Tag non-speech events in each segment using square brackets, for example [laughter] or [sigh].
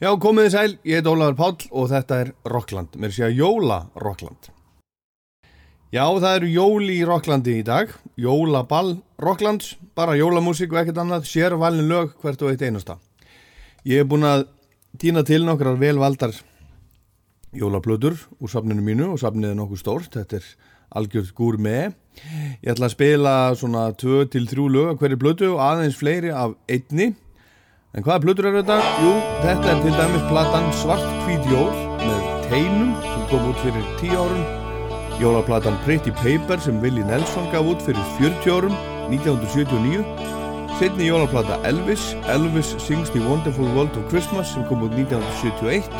Já, komið þið sæl, ég heit Ólaður Páll og þetta er Rockland, mér sé að Jóla Rockland. Já, það eru jóli í Rocklandi í dag, Jólaball Rocklands, bara jólamúsík og ekkert annað, sér valin lög hvert og eitt einasta. Ég hef búin að týna til nokkrar velvaldar jólablöður úr safninu mínu og safnið er nokkuð stórt, þetta er algjörð gúr með. Ég ætla að spila svona 2-3 lög hverju blödu og aðeins fleiri af einni. En hvaða plötur er þetta? Jú, þetta er til dæmis platan Svart hvít jól með Teinum sem kom út fyrir 10 árum. Jólaplatan Pretty Paper sem Willi Nelson gaf út fyrir 40 árum 1979 Setni jólaplata Elvis Elvis Sings the Wonderful World of Christmas sem kom út 1971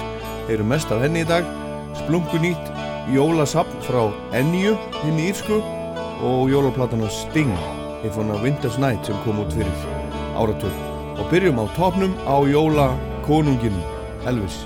Þeir eru mest af henni í dag. Splunkunýtt Jólasapn frá Ennju henni írsku og jólaplatana Sting If on a Winter's Night sem kom út fyrir áratöld og byrjum á topnum á jóla konungin Elvis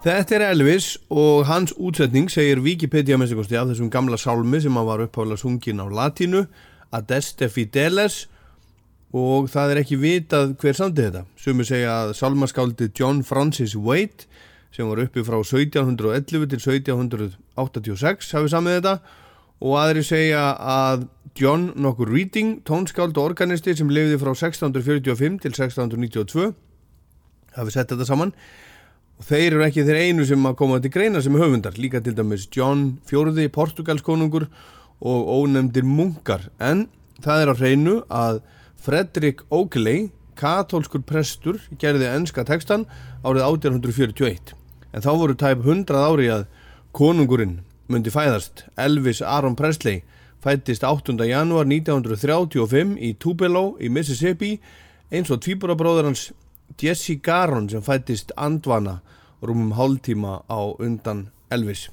Þetta er Elvis og hans útsetning segir Wikipedia sig af þessum gamla sálmi sem hann var uppháðlega sungin á latínu Adeste Fideles og það er ekki vitað hver samtið þetta. Er segja að sálmaskáldið John Francis Waite sem var uppi frá 1711 til 1786 hafið samið þetta og aðri segja að John nokkur Reading, tónskáld og organisti sem lefði frá 1645 til 1692 hafið sett þetta saman og þeir eru ekki þeir einu sem að koma til greina sem höfundar, líka til dæmis John Fjörði, portugalskonungur og ónefndir munkar. En það er á hreinu að Fredrik Oakley katólskur prestur gerði ennska tekstan árið 1841 en þá voru tæp 100 ári að konungurinn myndi fæðast. Elvis Aron Presley fættist 8. januar 1935 í Tupelo í Mississippi eins og tvíburabróður hans Jesse Garon sem fættist andvana rúmum hálftíma á undan Elvis.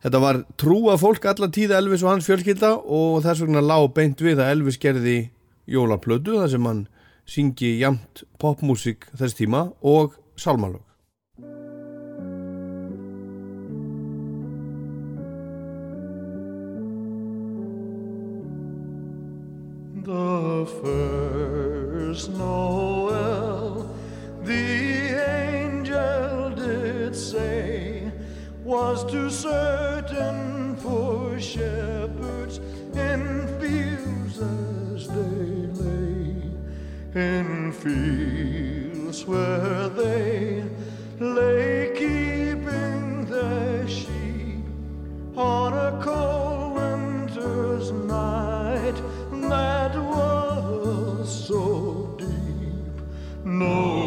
Þetta var trúa fólk alla tíða Elvis og hans fjölskylda og þess vegna lág beint við að Elvis gerði jólaplödu þar sem hann syngi jamt popmusik þess tíma og salmalög. The first note too certain for shepherds in fields as they lay, in fields where they lay keeping their sheep on a cold winter's night that was so deep. Noel,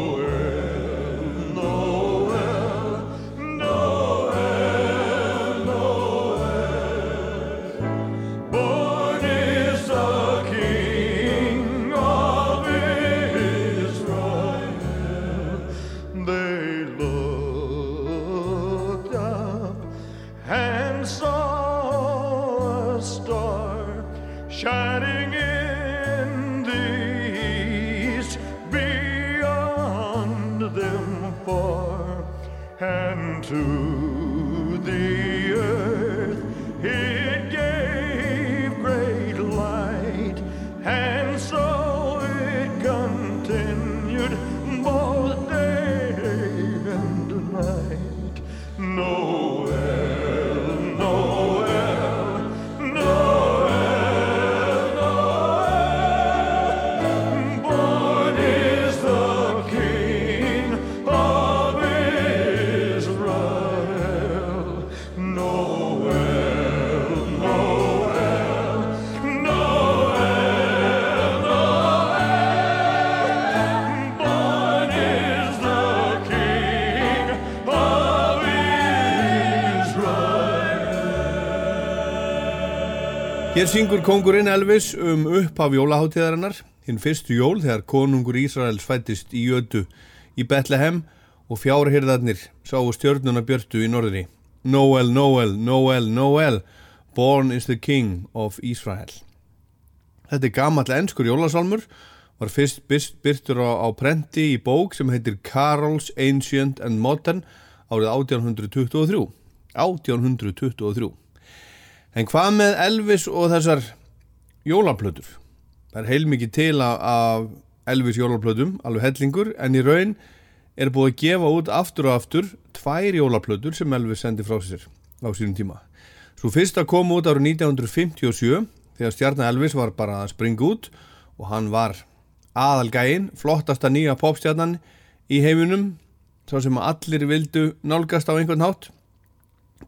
Hér syngur kongurinn Elvis um upphaf jólaháttíðarinnar, hinn fyrstu jól þegar konungur Ísraels fættist í Jötu í Betlehem og fjárhyrðarnir sáu stjörnuna björtu í norðri. Noel, Noel, Noel, Noel, born is the king of Israel. Þetta er gamall ennskur jólasálmur, var fyrst byrt- byrtur á, á prenti í bók sem heitir Carols Ancient and Modern árið 1823. 1823. En hvað með Elvis og þessar jólaplötur? Það er heilmikið til af- Elvis jólaplötum, alveg hellingur, en í raun er búið að gefa út aftur og aftur tvær jólaplötur sem Elvis sendi frá sér á sínum tíma. Svo fyrsta kom út árið 1957 þegar stjarnar Elvis var bara að springa út og hann var aðalgægin, flottasta nýja popstjarnan í heiminum, sá sem allir vildu nálgast á einhvern hátt.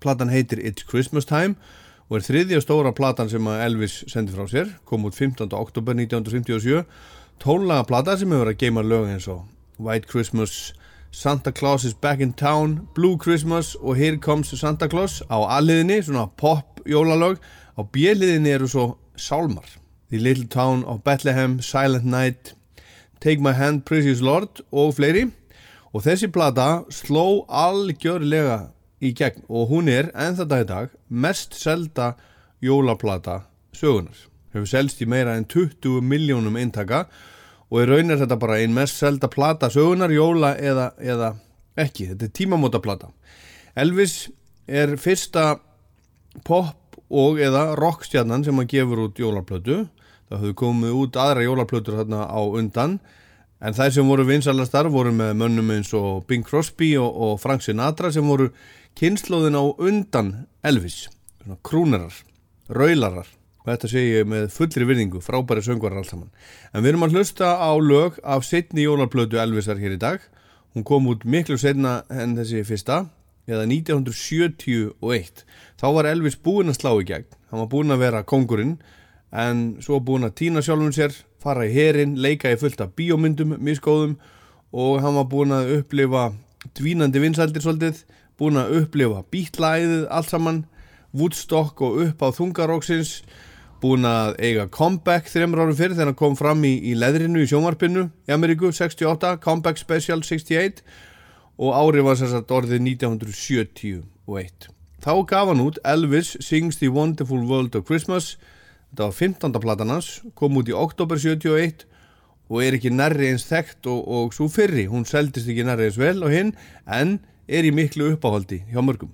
Platan heitir It's Christmas Time og er þriðja stóra platan sem Elvis sendi frá sér, kom út 15. oktober 1957 tónlaga plata sem hefur að geima lög eins og White Christmas, Santa Claus is back in town, Blue Christmas og Here comes Santa Claus á A-liðinni, svona pop jólalög á B-liðinni eru svo sálmar The Little Town of Bethlehem, Silent Night Take My Hand, Precious Lord og fleiri og þessi plata sló algjörlega í gegn. Og hún er ennþá dag í dag mest selda jólaplata sögunar hefur selst í meira en 20 miljónum eintaka og í raun er þetta bara ein mest selda plata sögunar, jóla eða, eða ekki, þetta er tímamóta plata Elvis er fyrsta pop og eða rockstjarnan sem að gefur út jólaplötu. Það höfðu komið út aðra jólaplötur þarna á undan en þær sem voru vinsalastar voru með mönnum eins og Bing Crosby og, og Frank Sinatra sem voru kynnslóðin á undan Elvis. Svona krúnerar, raularar. Og þetta segi ég með fullri virðingu frábæri söngvarar allt saman. En við erum að hlusta á lög af setni jólaplötu Elvisar hér í dag. Hún kom út miklu setna en þessi fyrsta eða 1971 þá var Elvis búinn að slá í gegn. Hann var búinn að vera kongurinn en svo búinn að týna sjálfum sér fara í herin, leika í fullt af bíómyndum miskóðum og hann var búinn að upplifa dvínandi vinsældir svolítið, búinn að upplifa bítlæðið allt saman Woodstock og upp á þungaróksins búinn að eiga comeback þreymur árum fyrir þegar hann kom fram í, í leðrinu í sjónvarpinu í Ameríku 68, comeback special 68 og árið var sérsagt orðið 1971 þá gaf hann út Elvis Sings the Wonderful World of Christmas þetta var 15. platan hans kom út í oktober 71 og er ekki nærri eins þekkt og, og svo fyrri, hún seldist ekki nærri eins vel og hinn, en er í miklu uppáhaldi hjá mörgum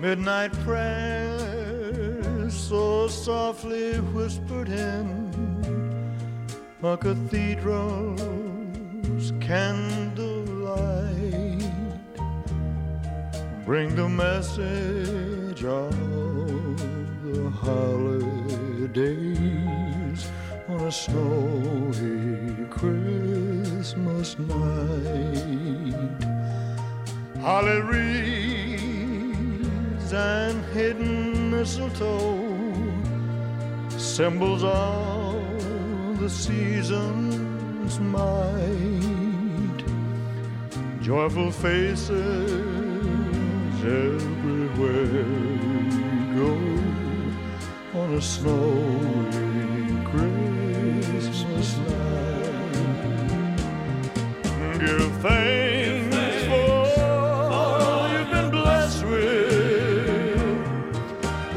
Midnight prayers so softly whispered in a cathedral's candlelight. Bring the message of the holidays on a snowy Christmas night. Holly wreaths and hidden mistletoe, symbols of the season's might. Joyful faces everywhere we go on a snowy Christmas Give thanks for all you've been blessed with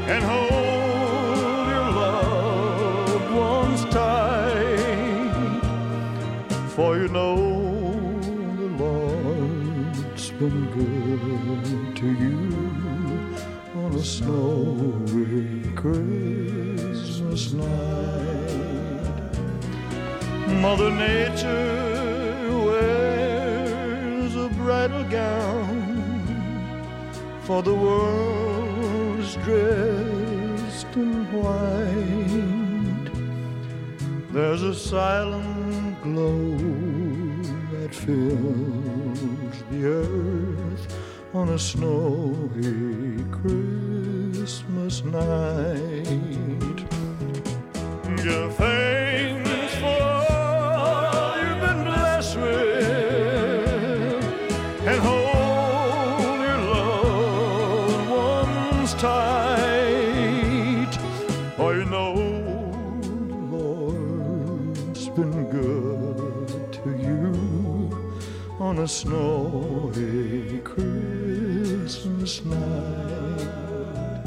and hold your loved ones tight. For you know the Lord's been good to you on a snowy Christmas night. Mother Nature bridal gown for the world's dressed in white. There's a silent glow that fills the earth on a snowy Christmas night. Give thanks snowy Christmas night.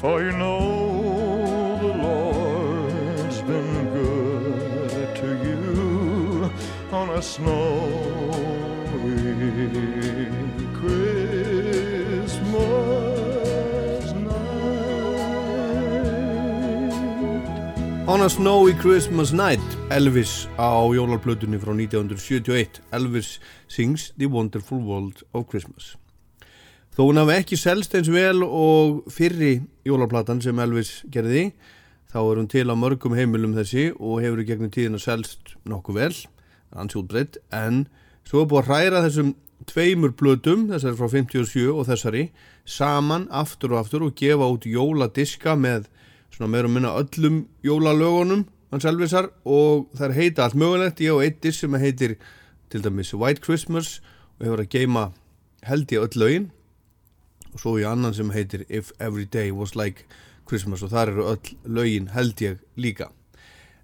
For you know the Lord's been good to you on a snowy Christmas night. On a Snowy Christmas Night Elvis á jólarplötunni frá 1971 Elvis sings The Wonderful World of Christmas. Þó hún hafi ekki selst eins vel og fyrri jólarplatan sem Elvis gerði þá er hún til á mörgum heimilum þessi og hefur í gegnum tíðina selst nokkuð vel ansjóðbreytt en svo er búið að hræra þessum tveimur plötum, þessari frá 57 og þessari saman aftur og aftur og gefa út jóladiska með svona meira og minna öllum jólalögunum hans Elvisar og það heita allt mögulegt, ég og eitt disk sem heitir til dæmis White Christmas og hefur að geima held ég öll lögin. Og svo í annan sem heitir If Every Day Was Like Christmas og þar eru öll lögin held ég líka.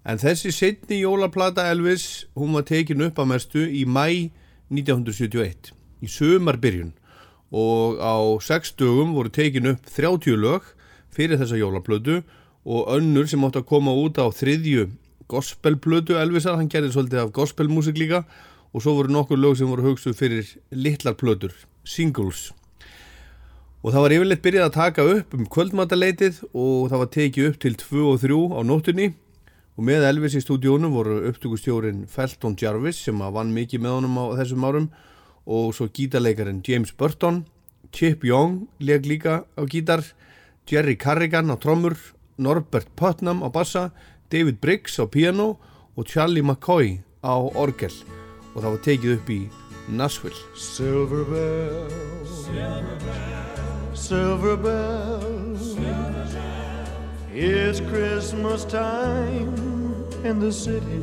En þessi setni jólaplata Elvis hún var tekin upp að mestu í mæ 1971 í sömarbyrjun og á 6 dögum voru tekin upp 30 lög fyrir þessa jólaplötu og önnur sem átti að koma út á þriðju gospelplötu Elvisar, hann gerði svolítið af gospelmusik líka. Og svo voru nokkur lög sem voru hugstuð fyrir litlar plötur, singles. Og það var yfirleitt byrjað að taka upp um kvöldmataleitið og það var tekið upp til 2 og 3 á nóttunni. Og með Elvis í stúdíónum voru upptökustjórin Felton Jarvis sem vann mikið með honum á þessum árum og svo gítarleikarin James Burton. Chip Young leg líka á gítar. Jerry Carrigan á trommur Norbert Putnam á bassa David Briggs á piano og Charlie McCoy á orgel. Og það var tekið upp í Nashville. Silver bells, silver bells, It's Christmas time in the city.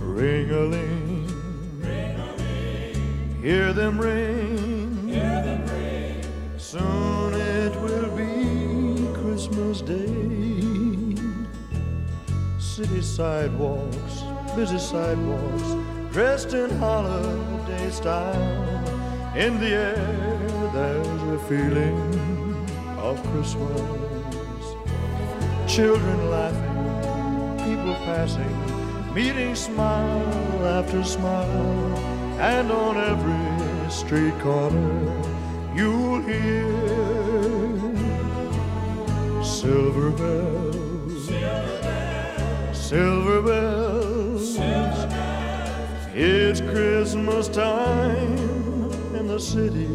Ring a ling, hear them ring. Soon it will be Christmas Day. City sidewalks, busy sidewalks, dressed in holiday style. In the air, there's a feeling of Christmas. Children laughing, people passing, meeting smile after smile, and on every street corner you'll hear Silver bells, silver bells, it's Christmas time in the city.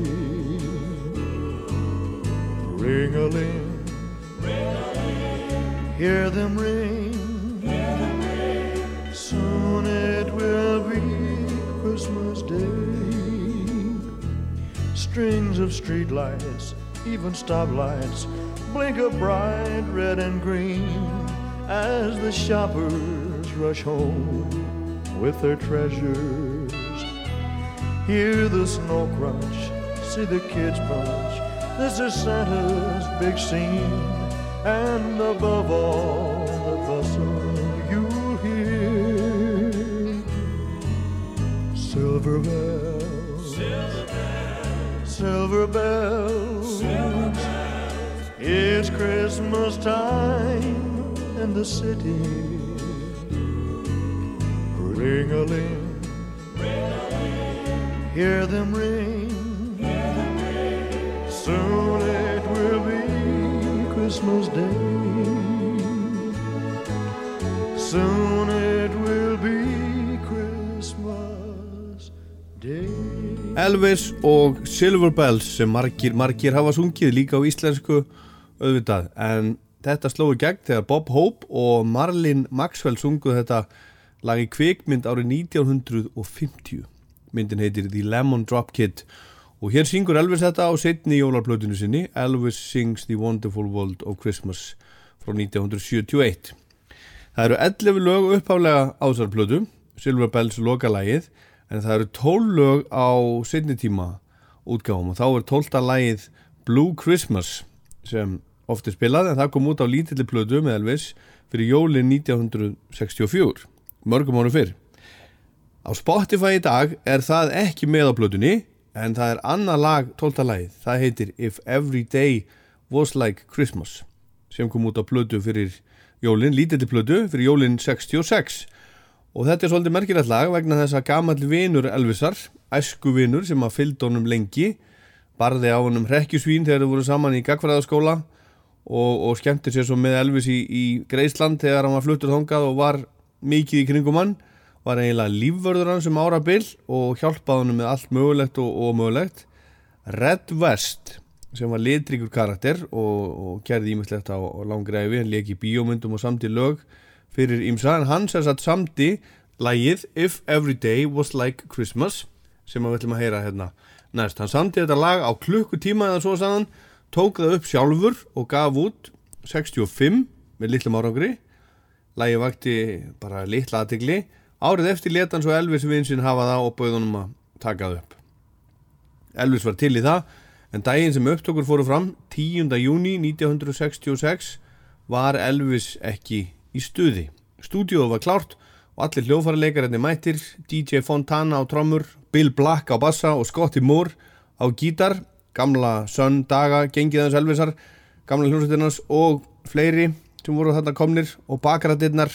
Ring a ling, a ling hear them ring. Soon it will be Christmas Day. Strings of streetlights, even stoplights, blink a bright red and green as the shoppers rush home with their treasures. Hear the snow crunch, see the kids bunch. This is Santa's big scene, and above all the bustle you'll hear silver bells, silver bells. It's Christmas time in the city. Ring a ling, hear them ring. Soon it will be Christmas Day. Soon it will be Christmas Day. Elvis og Silver Bells sem margir, margir hafa sungið líka á íslensku auðvitað en þetta slói gegn þegar Bob Hope og Marlin Maxwell sunguð þetta lag í kvikmynd árið 1950 myndin heitir The Lemon Drop Kid og hér syngur Elvis þetta á setni jólarblöðinu sinni Elvis Sings The Wonderful World of Christmas frá 1971 Það eru 11 lög upphálega á þessar plötu Silver Bells lokalagið en það eru 12 lög á setni tíma útgáfum og þá er 12. lagið Blue Christmas sem oft er spilað en það kom út á lítilli plötu með Elvis fyrir jólin 1964 mörgum árum fyrr á Spotify í dag er það ekki með á plötunni en það er annað lag 12. lagið það heitir If Every Day Was Like Christmas sem kom út á plötu fyrir jólin, lítilli plötu fyrir jólin 66 og þetta er svolítið merkilegt lag vegna þess að gamall vinur Elvisar, æsku vinur sem að fylgd honum lengi barði á honum hrekkjusvín þegar þau voru saman í gagfræðaskóla og, og skemmti sér svo með Elvis í, í Greisland þegar hann var fluttur þongað og var mikið í kringum hann. Var eiginlega lífvörður hann sem ára bil og hjálpaði honum með allt mögulegt og ómögulegt Red West sem var litrikur karakter og, og gerði ímestlegt á, langræfi hann leki bíómyndum og samti lög fyrir ímsa en hann sem satt samti lagið If Every Day Was Like Christmas sem við ætlum að heyra hérna næst. Hann samti þetta lag á klukkutíma eða svo sannan, tók það upp sjálfur og gaf út 65 með litlum árangri lagið vakti bara litla aðtegli árið eftir letan svo Elvis vinsinn hafa það og bauðunum að taka það upp Elvis var til í það en daginn sem upptökur fóru fram 10. júni 1966 var Elvis ekki í stuði. Stúdíóð var klárt og allir hljófarleikarinn mættir, DJ Fontana á trommur, Bill Black á bassa og Scotty Moore á gítar, gamla Sun Daga, gengiðans Elvisar, gamla hljómsveitirnas og fleiri sem voru þarna komnir og bakrættirnar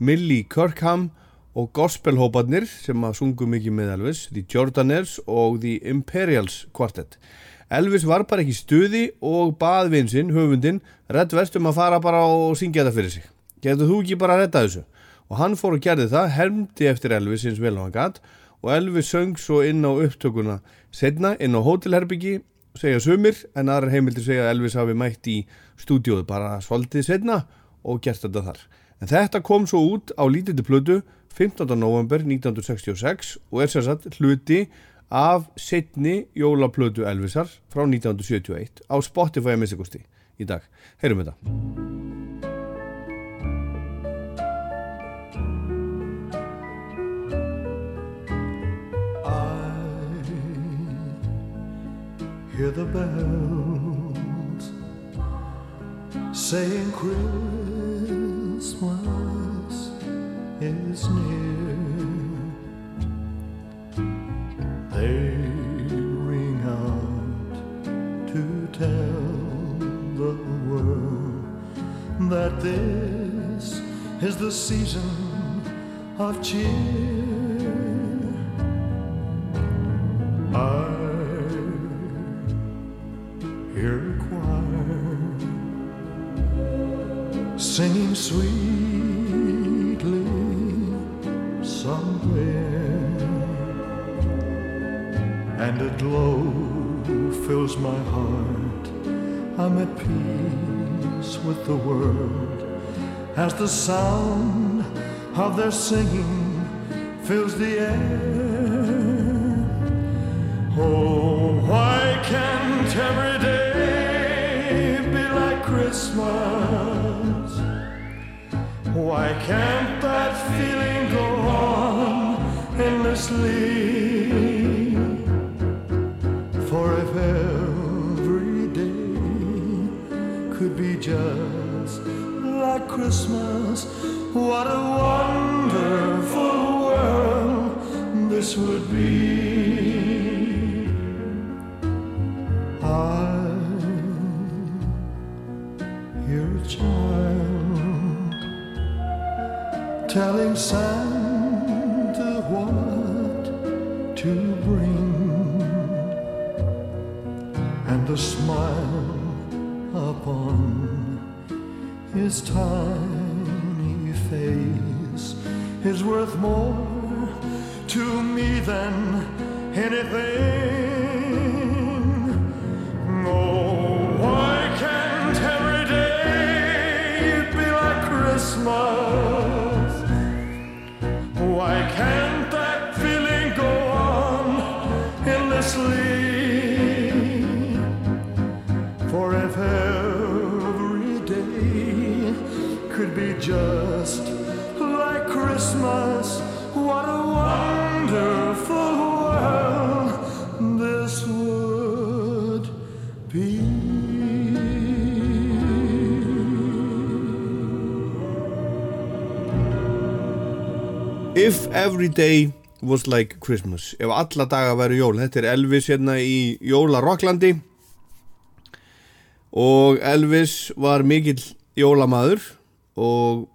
Millie Kirkham og gospelhóparnir sem að sungu mikið með Elvis, The Jordaners og The Imperials Quartet. Elvis var bara ekki stuði og bað vinsinn, höfundin, Red West um að fara bara og syngja þetta fyrir sig. Getur þú ekki bara að redda þessu? Og hann fór og gerði það, hermdi eftir Elvis eins vel og hann gatt og Elvis söng svo inn á upptökuna setna, inn á hótelherbyggi, segja sumir en aðrar heimildir segja að Elvis hafi mætt í stúdíóðu bara svolítið setna og gert þetta þar. En þetta kom svo út á lítið plötu 15. november 1966 og er sérsagt hluti af setni jólaplötu Elvisar frá 1971 á Spotify að missikusti í dag. Heyrum þetta. Hear the bells saying Christmas is near. They ring out to tell the world that this is the season of cheer. I choir singing sweetly somewhere, and a glow fills my heart. I'm at peace with the world as the sound of their singing fills the air. Oh, why can't every Christmas? Why can't that feeling go on endlessly? For if every day could be just like Christmas, what a wonderful Santa what to bring, and the smile upon his tiny face is worth more to me than anything. Every day was like Christmas. Ef alla daga væri jól. Þetta er Elvis hérna í Jóla Rocklandi Og Elvis var mikill jólamaður. Og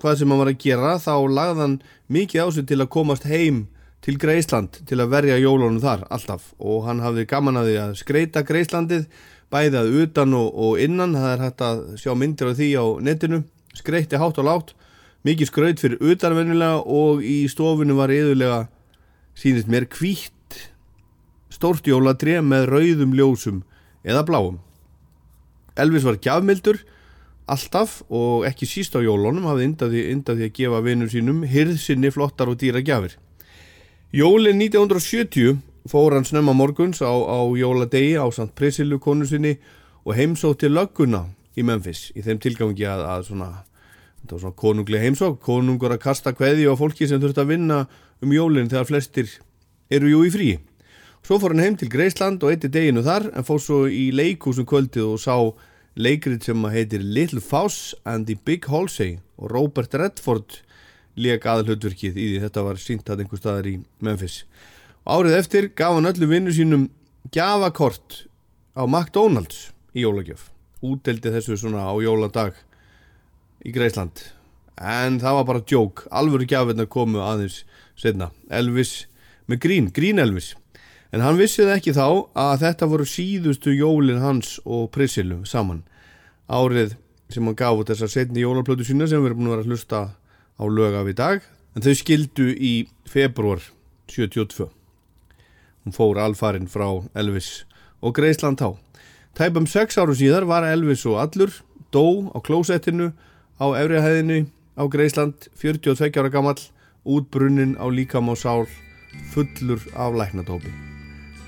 hvað sem hann var að gera Þá lagði hann mikið á sig til að komast heim til Greisland Til að verja jólunum þar alltaf. Og hann hafði gaman að því að skreita Greislandið Bæði að utan og, og innan. Það er hægt að sjá myndir af því á netinu. Skreitti hátt og látt mikið skraut fyrir utanvennilega og í stofinu var yðurlega sínist mér hvítt stórt jóladré með rauðum ljósum eða bláum. Elvis var gjafmildur alltaf og ekki síst á jólunum hafði indaði að gefa vinnum sínum hirðsynni flottar og dýra gjafir. Jólin 1970 fór hann snemma morguns á, á jóladegi á Sant Prisilu konu sinni og heimsótti lögguna í Memphis í þeim tilgangi að, að svona þetta var svona konungli heimsók, konungur að kasta kveði á fólki sem þurft að vinna um jólinn þegar flestir eru jú í frí. Svo fór hann heim til Greisland og eitti deginu þar en fór svo í leikúsum kvöldið og sá leikrið sem heitir Little Fouse and the Big Halsey og Robert Redford leik aðalhutverkið í því þetta var sínt að einhver staðar í Memphis. Og árið eftir gaf hann öllu vinnu sínum gjafakort á McDonalds í jólagjöf. Úteldi þessu svona á jóladag í Greisland en það var bara djók, alvöru gjafirna komu aðeins setna, Elvis með grín, grín Elvis. En hann vissi það ekki þá að þetta voru síðustu jólin hans og Prissilu saman. Árið sem hann gaf út þessar setni jólarplötu sína sem við erum búin að vera að hlusta á lög af í dag. En þau skildu í februar 72 hún fór alfarinn frá Elvis og Greisland þá. Tæpum sex áru síðar var Elvis og allur dó á klósettinu á efrihæðinu á Greisland 42 ára gamall útbrunnin á líkam og sál fullur af læknatópi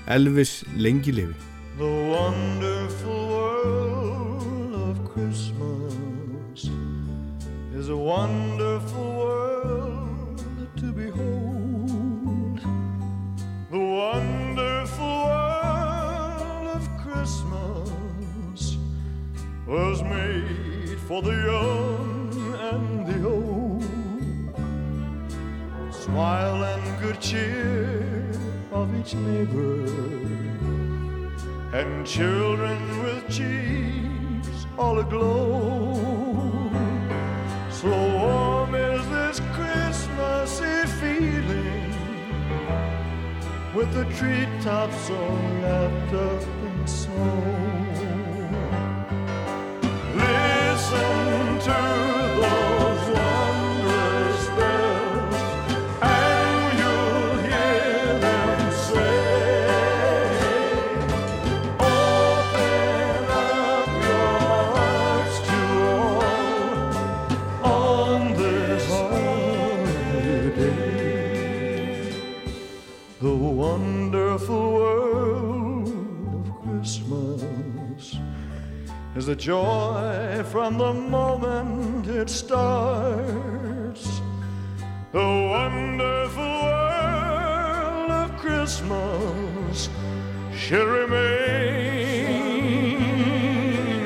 Elvis lengi lifi. The wonderful world of Christmas is a wonderful world to behold. The wonderful world of Christmas was made for the young Smile and good cheer of each neighbor and children with cheeks all aglow. So warm is this Christmassy feeling with the treetops all wrapped up in snow. Listen to joy from the moment it starts. The wonderful world of Christmas should remain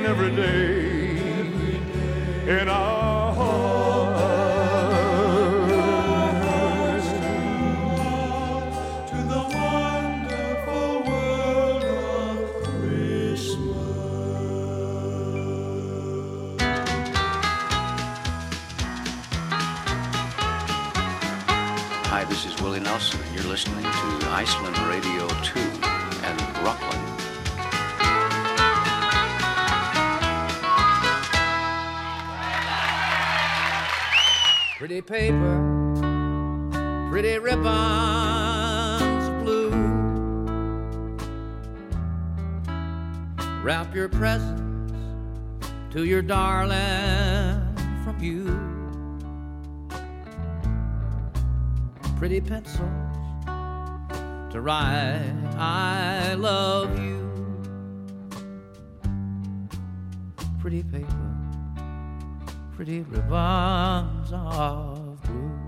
every day in our Iceland Radio 2 and Rockland. Pretty paper, pretty ribbons blue. Wrap your presents to your darling from you. Pretty pencils to write I love you. Pretty paper pretty ribbons of blue.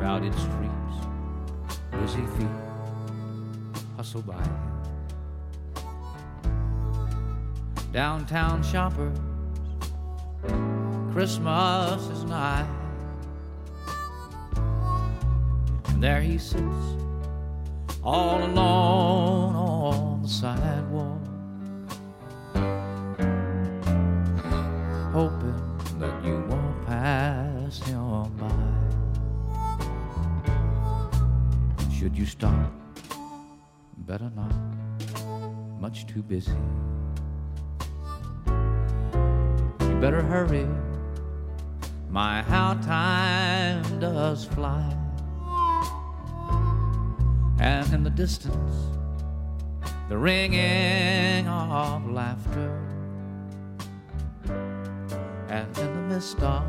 Crowded streets, busy feet hustle by. Downtown shoppers, Christmas is nigh. And there he sits, all alone on the sidewalk. hoping that you won't pass him by. Should you stop? Better not. Much too busy. You better hurry. My, how time does fly. And in the distance, the ringing of laughter and in the midst of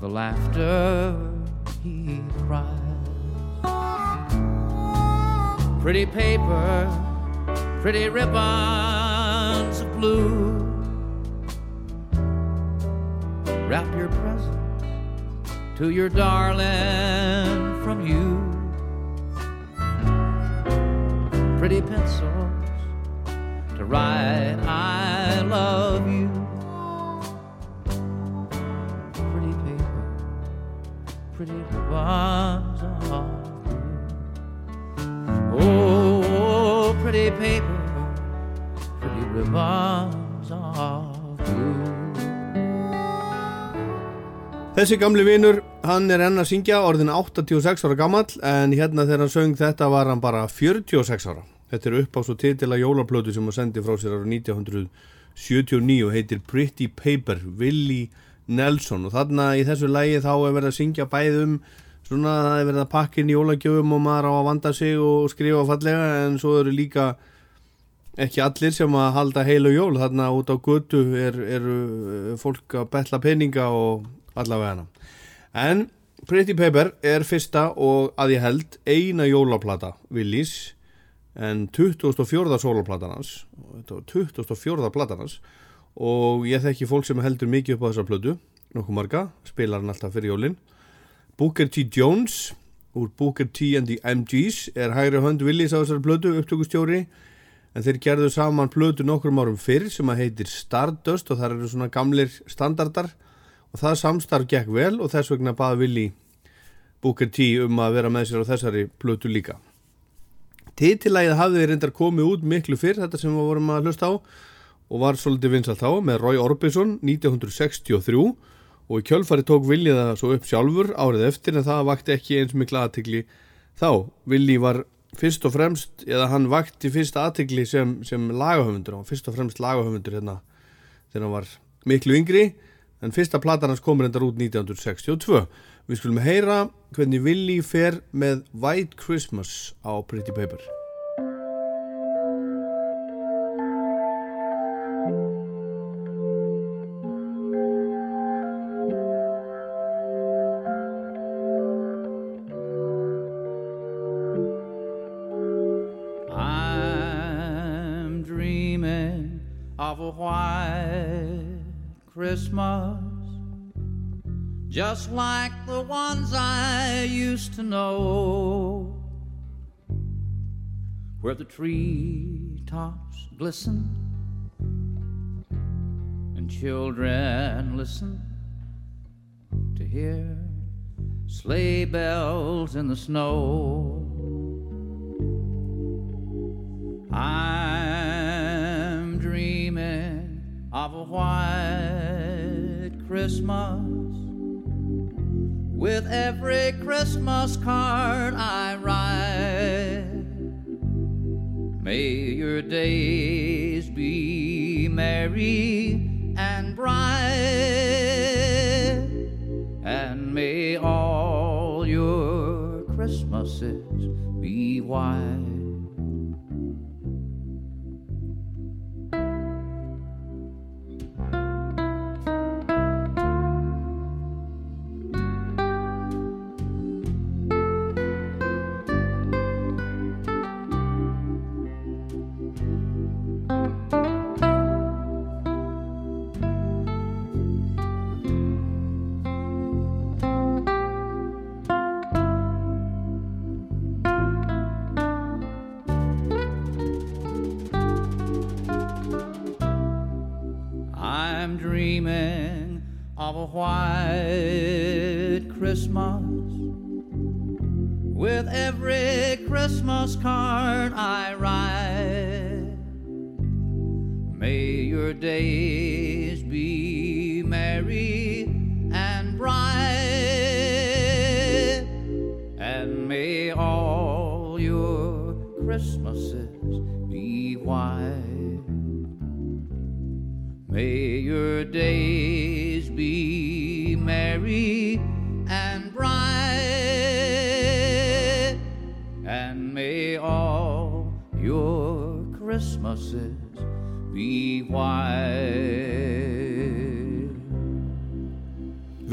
the laughter he cries. Pretty paper, pretty ribbons of blue. Wrap your present to your darling from you. Pretty pencils to write I love you. pretty paper, pretty ribbons of blue. Oh, pretty paper, pretty ribbons of blue. Þessi gamli vinur, hann er enn að syngja orðin 86 ára gamall en hérna þegar hann söng þetta var hann bara 46 ára. Þetta er upp á svo titila jólaplötu sem hann sendi frá sér ára 1979 og heitir Pretty Paper, Willie Nelson. Og þarna í þessu lægi þá er verið að syngja bæð um svona það er verið að pakka inn jólagjöfum og maður á að vanda sig og skrifa fallega en svo eru líka ekki allir sem að halda heilu jól. Þarna út á götu er, eru eh, fólk að betla peninga og allavega hana. En Pretty Paper er fyrsta og að ég held eina jólaplata Willys en 24. sólaplatan hans þetta var 24. platan hans og ég þekki fólk sem heldur mikið upp á þessa plötu nokkuð marga, spilar hann alltaf fyrir jólin Booker T. Jones úr Booker T. and the MGs er hægri hönd Willys á þessari plötu upptökustjóri en þeir gerðu saman plötu nokkrum árum fyrr sem að heitir Stardust og það eru svona gamlir standardar og það samstarf gekk vel og þess vegna baði Willi Booker T um að vera með sér á þessari plötu líka Titilægið hafði reyndar komið út miklu fyrr þetta sem við vorum að hlusta á og var svolítið vinsalt þá með Roy Orbison 1963 og í kjölfari tók Willi það svo upp sjálfur árið eftir en það vakti ekki eins mikla aðtikli þá. Willi var fyrst og fremst, eða hann vakti fyrst aðtikli sem, sem lagahöfundur var fyrst og fremst lagahöfundur hérna þegar hann var miklu yngri. En fyrsta platan hans komur endar út 1962 við skulum heyra hvernig Willi fer með White Christmas á Pretty Paper. Christmas, just like the ones I used to know, where the tree tops glisten and children listen to hear sleigh bells in the snow. I'm dreaming of a white Christmas with every Christmas card I write. May your days be merry and bright, and may all your Christmases be white.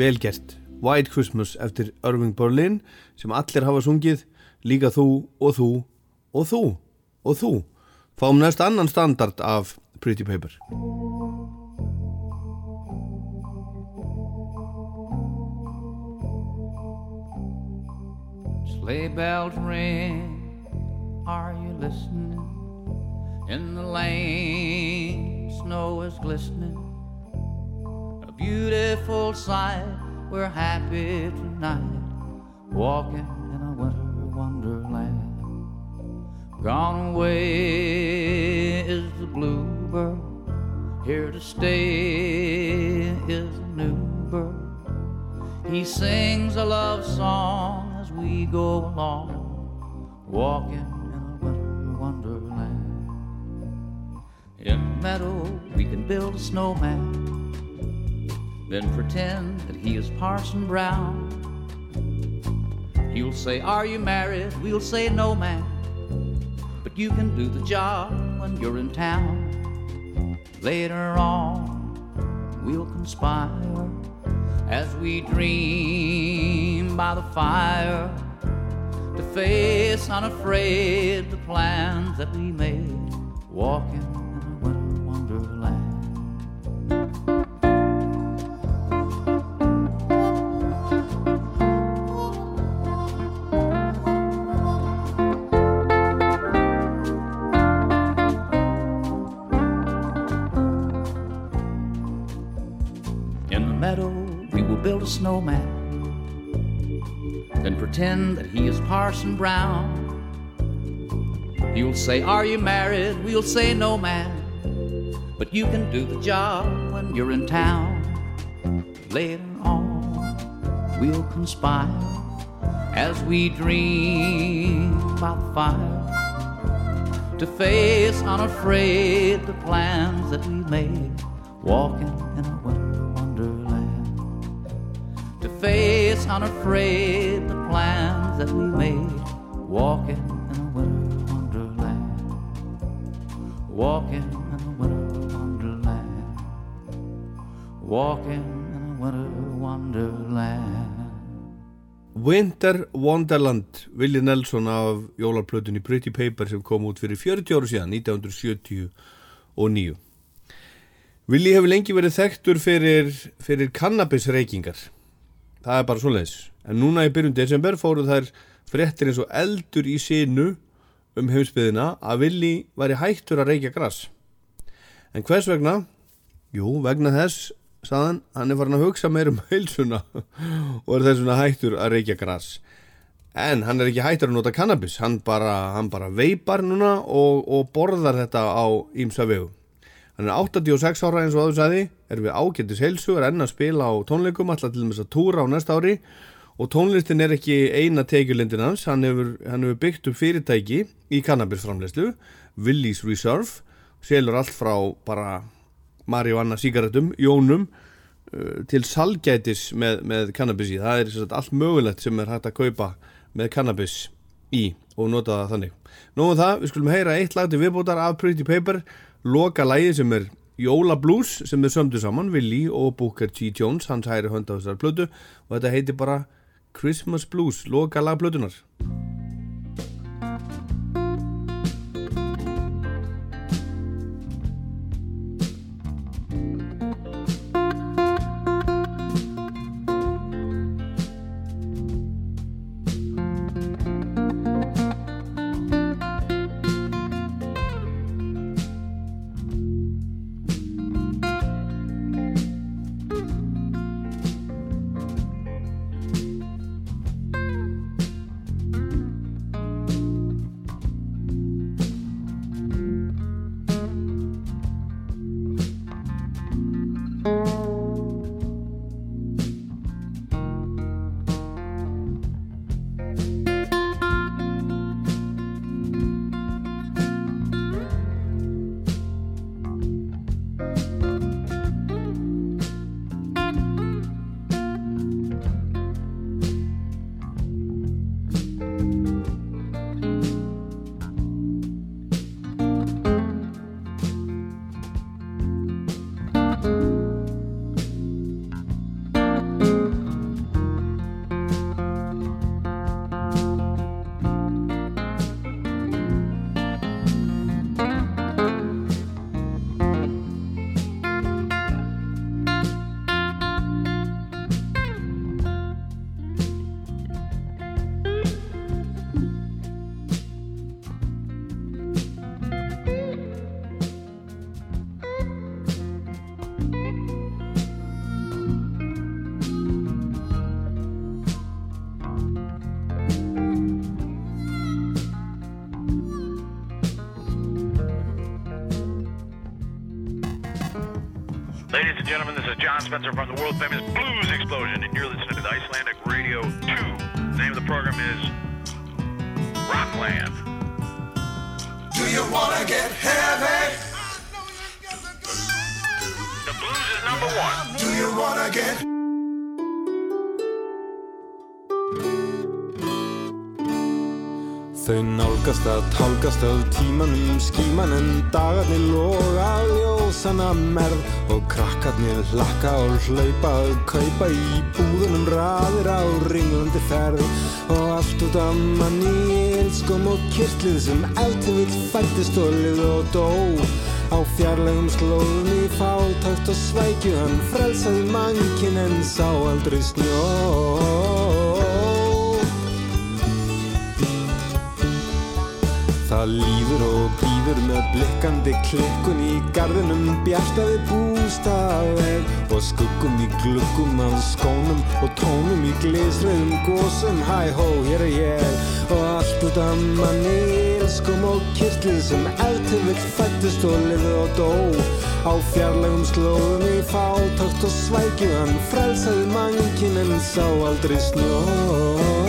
Vel gert, White Christmas eftir Irving Berlin sem allir hafa sungið, líka þú og þú og þú og þú. Fáum næst annan standard af Pretty Paper. Sleigh bells ring, are you listening? In the lane, snow is glistening. Beautiful sight, we're happy tonight, walking in a winter wonderland. Gone away is the bluebird, here to stay is a new bird. He sings a love song as we go along, walking in a winter wonderland. In the meadow, we can build a snowman, then pretend that he is Parson Brown. He'll say, Are you married? We'll say, No, man. But you can do the job when you're in town. Later on, we'll conspire as we dream by the fire to face unafraid the plans that we made walking snowman, then pretend that he is Parson Brown. He'll say, Are you married? We'll say, No, man. But you can do the job when you're in town. Later on, we'll conspire as we dream the fire to face unafraid the plans that we made, walking in a winter face unafraid the plans that we made, walking in a winter wonderland. Walking in a winter wonderland. Walking in a winter wonderland. Winter Wonderland, Willi Nelson af jólarplötunni Pretty Paper sem kom út fyrir 40 áru síðan, 1979. Willi hefur lengi verið þekktur fyrir, fyrir kannabisreikingar. Það er bara svoleiðis. En núna í byrjun desember fóru þær fréttir eins og eldur í sinu um heimsbyðina að Willi væri hættur að reykja gras. En hvers vegna? Jú, vegna þess, saðan, hann er farin að hugsa meir um [laughs] heilsuna og er þess vegna hættur að reykja gras. En hann er ekki hættur að nota kannabis, hann bara, hann bara veipar núna og, og borðar þetta á ímsa vegu. Hann er 86 ára eins og áður sagði, er við ágættis heilsu, er enn að spila á tónleikum, alltaf til þess að túra á næsta ári og tónlistin er ekki eina tekjulindin hans, hann hefur, hann hefur byggt upp fyrirtæki í kannabisframleyslu, Willys Reserve, selur allt frá bara marihuana sígarettum, jónum, uh, til salgætis með, með kannabis í. Það er sagt, allt mögulegt sem er hægt að kaupa með kannabis í og nota það þannig. Nóðum það, við skulum heyra eitt lag til viðbútar af Pretty Paper, loka lagi sem er Jóla Blues sem er sömdu saman, Willi og Booker T. Jones, hans hæri hönd á þessar plötu og þetta heitir bara Christmas Blues, loka lag Þau nálgast að tálgast af tímanum skíman en dagarnir loga á ljósana merð og krakkarnir hlakka og hlaupa að kaupa í búðunum raðir á ringlandi ferð. Og allt út af manni í ilskum og kyrtlið sem eftir vill fættist og lifð og dó. Á fjarlægum slóðum í fátakt og svækju hann frelsaði mankin en sá aldrei snjó Það líður og býður með blikkandi klikkun í garðinum bjartaði bústafeg og skuggum í gluggum af skónum og tónum í glísriðum gósum hæ hó, hér er ég og allt út af manni ilskum og kyrtlið sem eftir vill fættist og lifið og dó. Á fjarlægum slóðum í fátakt og svækju hann frelsaði mankin en sá aldrei snjó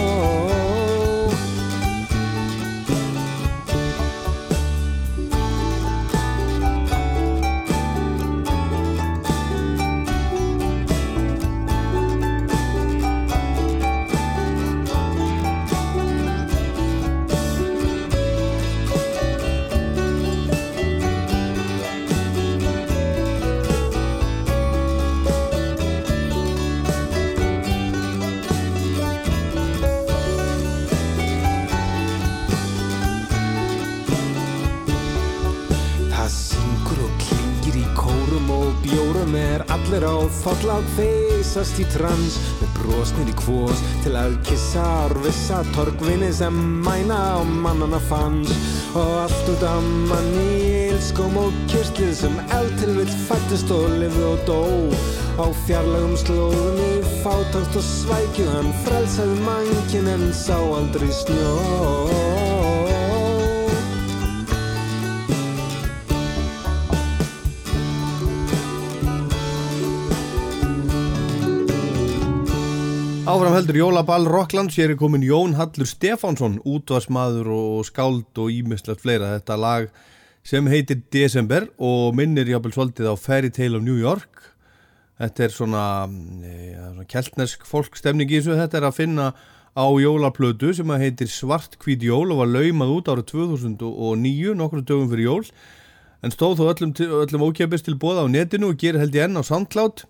feysast í trans með brosnir í kvós til að kissa árvissa torgvinni sem mæna á mannana fanns og allt út af manni ilskum og kyrtlið sem eld til vill fættist og lifði og dó. Á fjarlagum slóðum í fátátt og svækju hann frelsaði mankin en sá aldrei snjó Áfram heldur Jólaball Rocklands, hér er komin Jón Hallur Stefánsson, útvarsmaður og skáld og ímislegt fleira. Þetta lag sem heitir December og minnir jáfnvel svolítið á Fairy Tale of New York. Þetta er svona, e, svona keltnesk fólkstemning í þessu. Þetta er að finna á jólaplötu sem að heitir Svart hvít jól og var laumað út árið 2009, nokkru dögum fyrir jól. En stóð þó öllum, öllum ókjöpist til bóða á netinu og gerir held ég enn á SoundCloud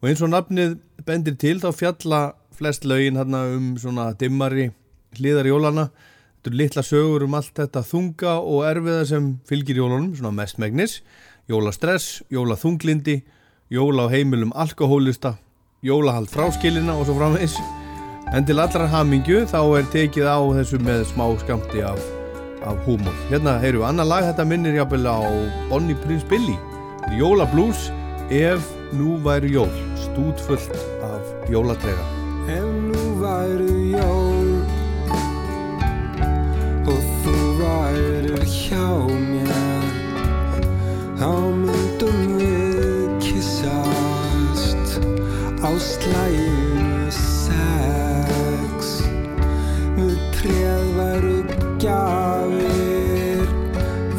og eins og nafnið bendir til þá fjalla flest lögin hérna um svona dimmari hliðar jólana þetta eru litla sögur um allt þetta þunga og erfiða sem fylgir jólunum svona mestmegnis, jólastress jólaþunglindi, jóla á heimilum alkohólista, jólahald fráskilina og svo framvegis. En til allra hamingju þá er tekið á þessu með smá skamti af, af húmor. Hérna heyrum við annar lag þetta minnir jáfnvel á Bonnie Prince Billy. Jólablues ef nú væri jól stútfullt af jólatrega Ef nú væru jól. Og þú værir hjá mér. Þá myndum við kissast á slæginu sex. Við treð væru gjafir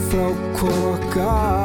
frá kokkar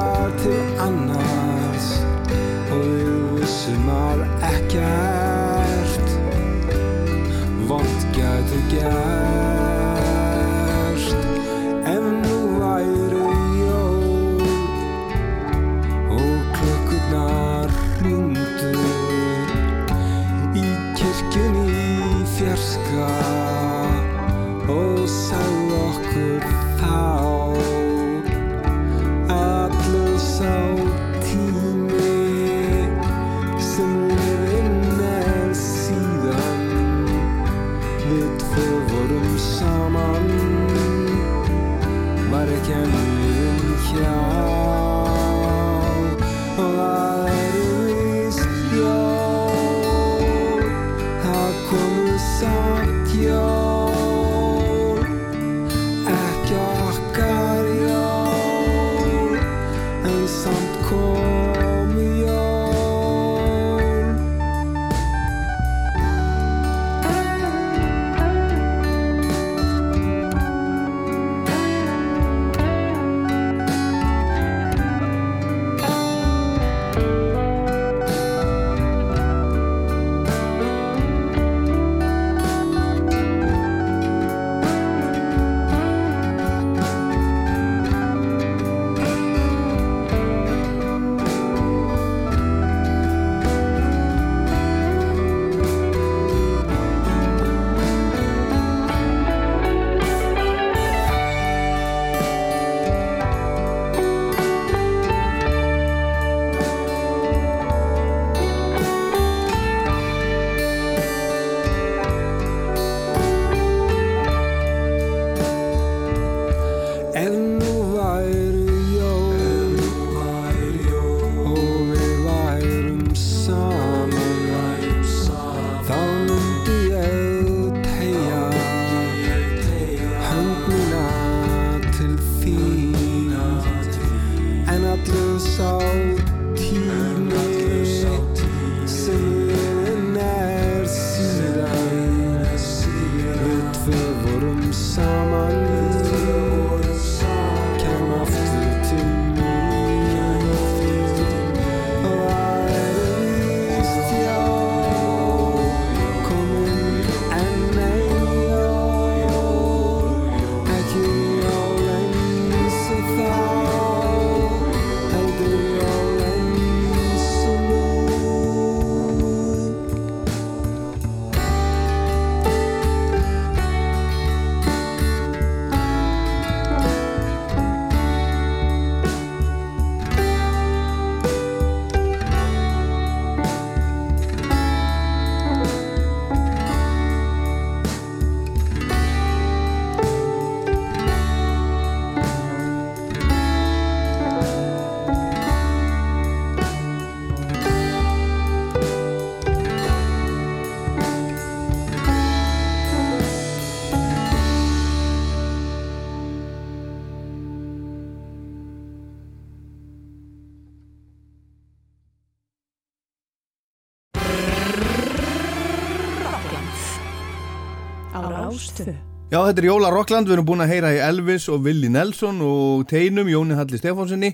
Já, þetta er Jóla Rockland, við erum búin að heyra í Elvis og Willi Nelson og Teinum, Jóni Halli Stefánsinni,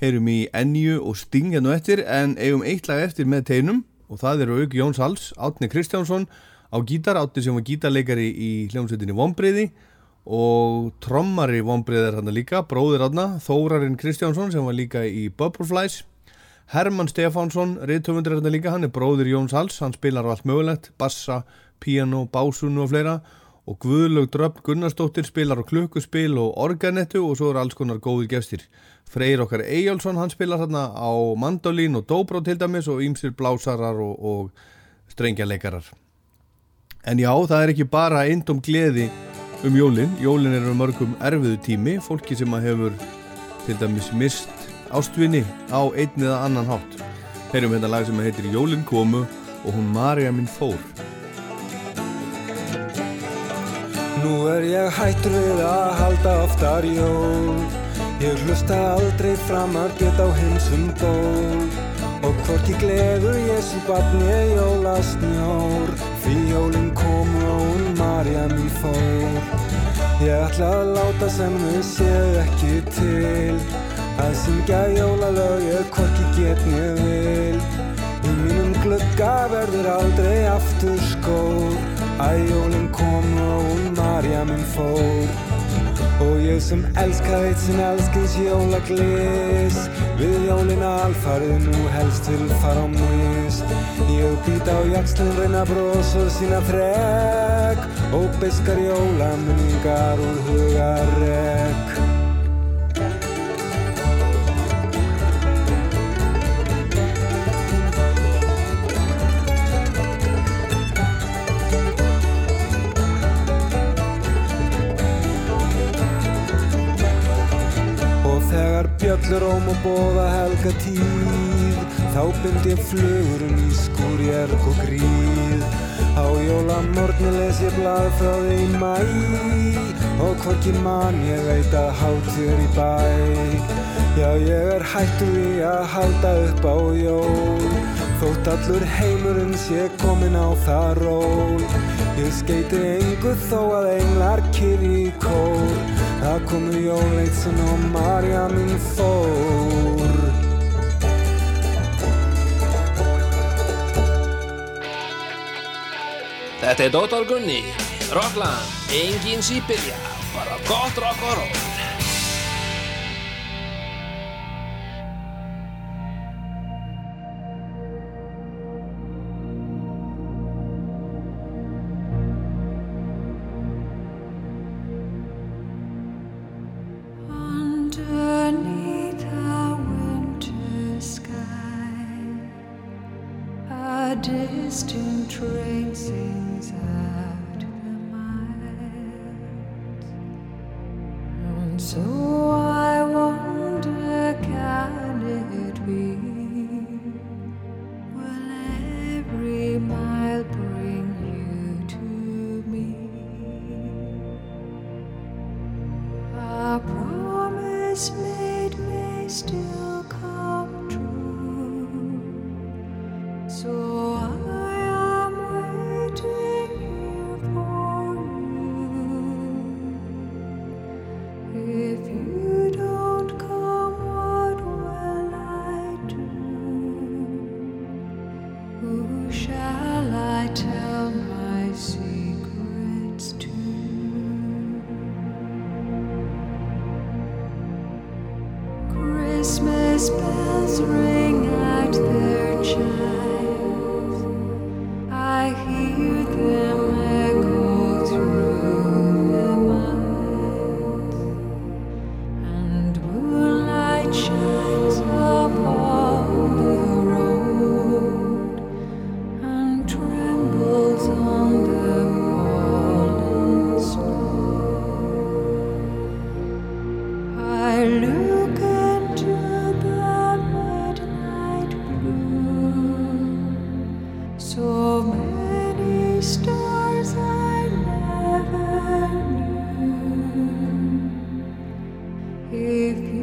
heyrum í Enju og Sting hérna eftir, en eigum eitt lag eftir með Teinum og það eru auk Jóns Hals, Átni Kristjánsson á gítar, Átni sem var gítarleikari í hljómsveitinni Vombriði og trommari Vombriðar hann líka, bróðir Átna, Þórarinn Kristjánsson sem var líka í Bubbleflies, Herman Stefánsson, reyðtöfundur hérna líka, hann er bróðir Jóns Hals, hann spilar á allt mögulegt, bassa, piano, básunu og fleira og Guðlaug Dröfn Gunnarsdóttir spilar á klukkuspil og organettu og svo eru alls konar góði gestir. Freyr okkar Eyjálsson, hann spilar hérna á mandolín og dobro til dæmis og ýmsir blásarar og, og strengjarleikarar. En já, það er ekki bara eindum gleði um jólin. Jólin er um mörgum erfiðu tími, fólki sem að hefur til dæmis mist ástvinni á einn eða annan hátt. Heyrum hérna lag sem heitir Jólin komu og hún Marja minn fór. Nú er ég hættur við að halda oftar jól. Ég hlusta aldrei framar get á hinsum ból Og hvorki gleður Jésu barn ég jólasnjór. Því jólinn komu og hún Marja mín fór. Ég ætla að láta sem þau séu ekki til. Að syngja jólalög ég hvorki get mér vil Í mínum glugga verður aldrei aftur skór. Æ, jólinn kom og hún Marja minn fór. Og ég sem elska þitt sem elskins jólaglis Við jólinn alfarið nú helst til fara á mis Ég být á jakslinn reyna bros og sína þrek. Og beskar jólaminningar úr hugarek og bóða helga tíð. Þá bind ég flugurum í skúrjerg og gríð. Á jólamorgni les ég blað frá því í mæ Og hvorki mann ég veit að hátur í bæ. Já ég er hættur í að halda upp á jól. Þótt allur heimurinn sé komin á það ról. Ég skeiti engu þó að englar kyrri í kór Það komu jóleitsin og Marja mín fór Þetta er Dóttar Gunni, Rockland, engin sípilja, bara gott rock og roll. if you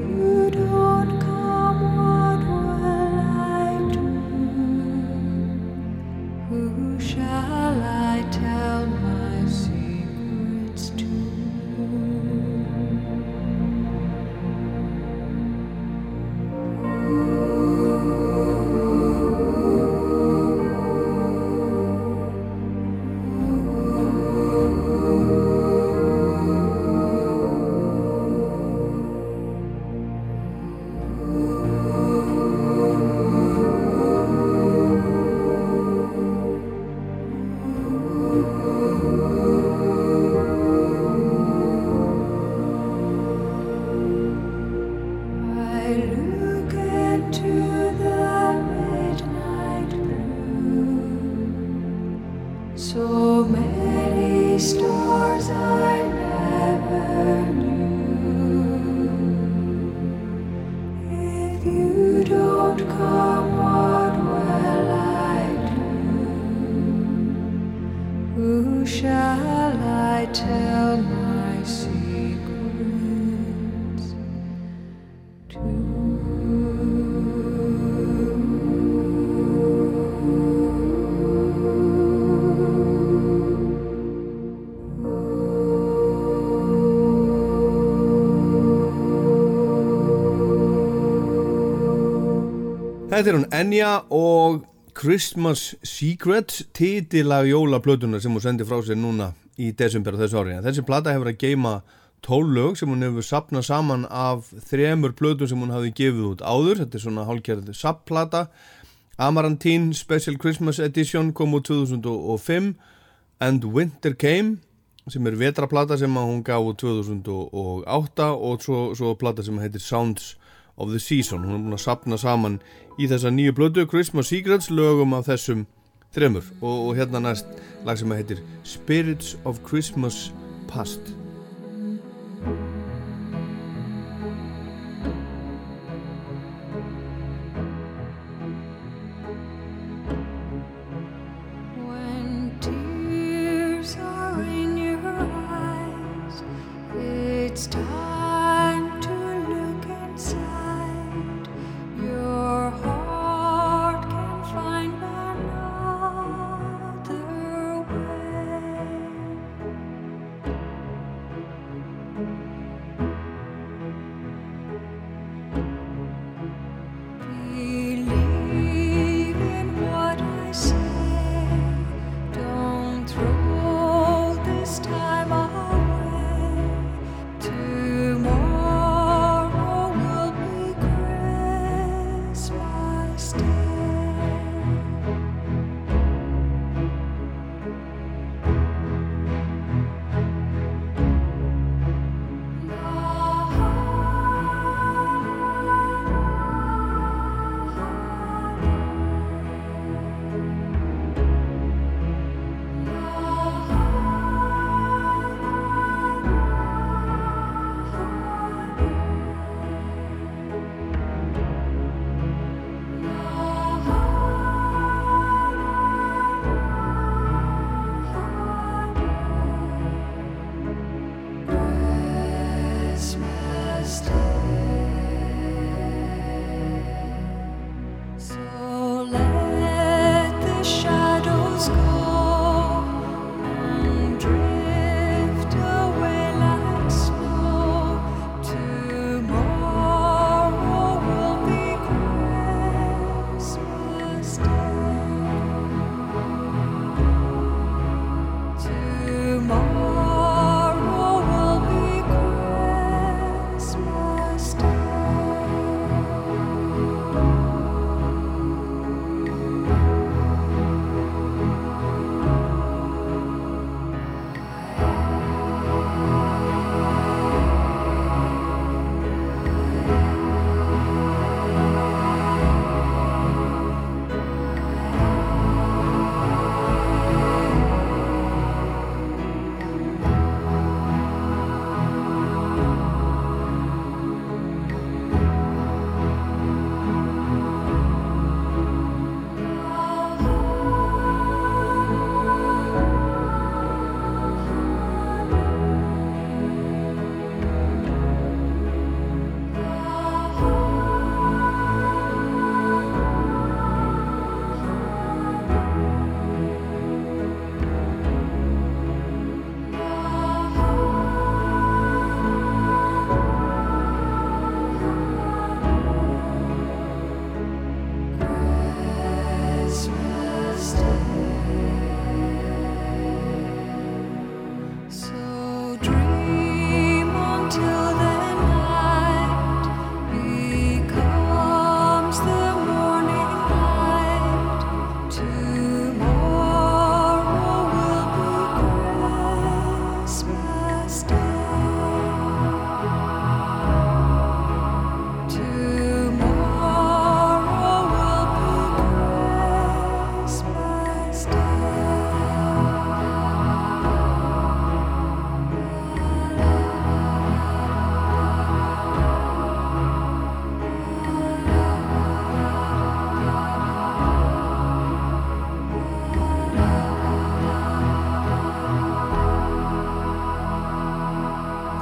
Þetta er hún Enya og Christmas Secret titilag jólaplötuna sem hún sendi frá sér núna í desember þessu ári. Þessi plata hefur að geima tólög sem hún hefur sapnað saman af þremur plötum sem hún hafi gefið út áður. Þetta er svona hálfgerð sapplata. Amarantine Special Christmas Edition kom út 2005 And Winter Came sem er vetraplata sem hún gaf út 2008 og svo, svo plata sem heitir Sounds of the Season. Hún er búin að sapna saman í þessa nýju blödu Christmas Secrets lögum af þessum þremur og, og hérna næst lag sem heitir Spirits of Christmas Past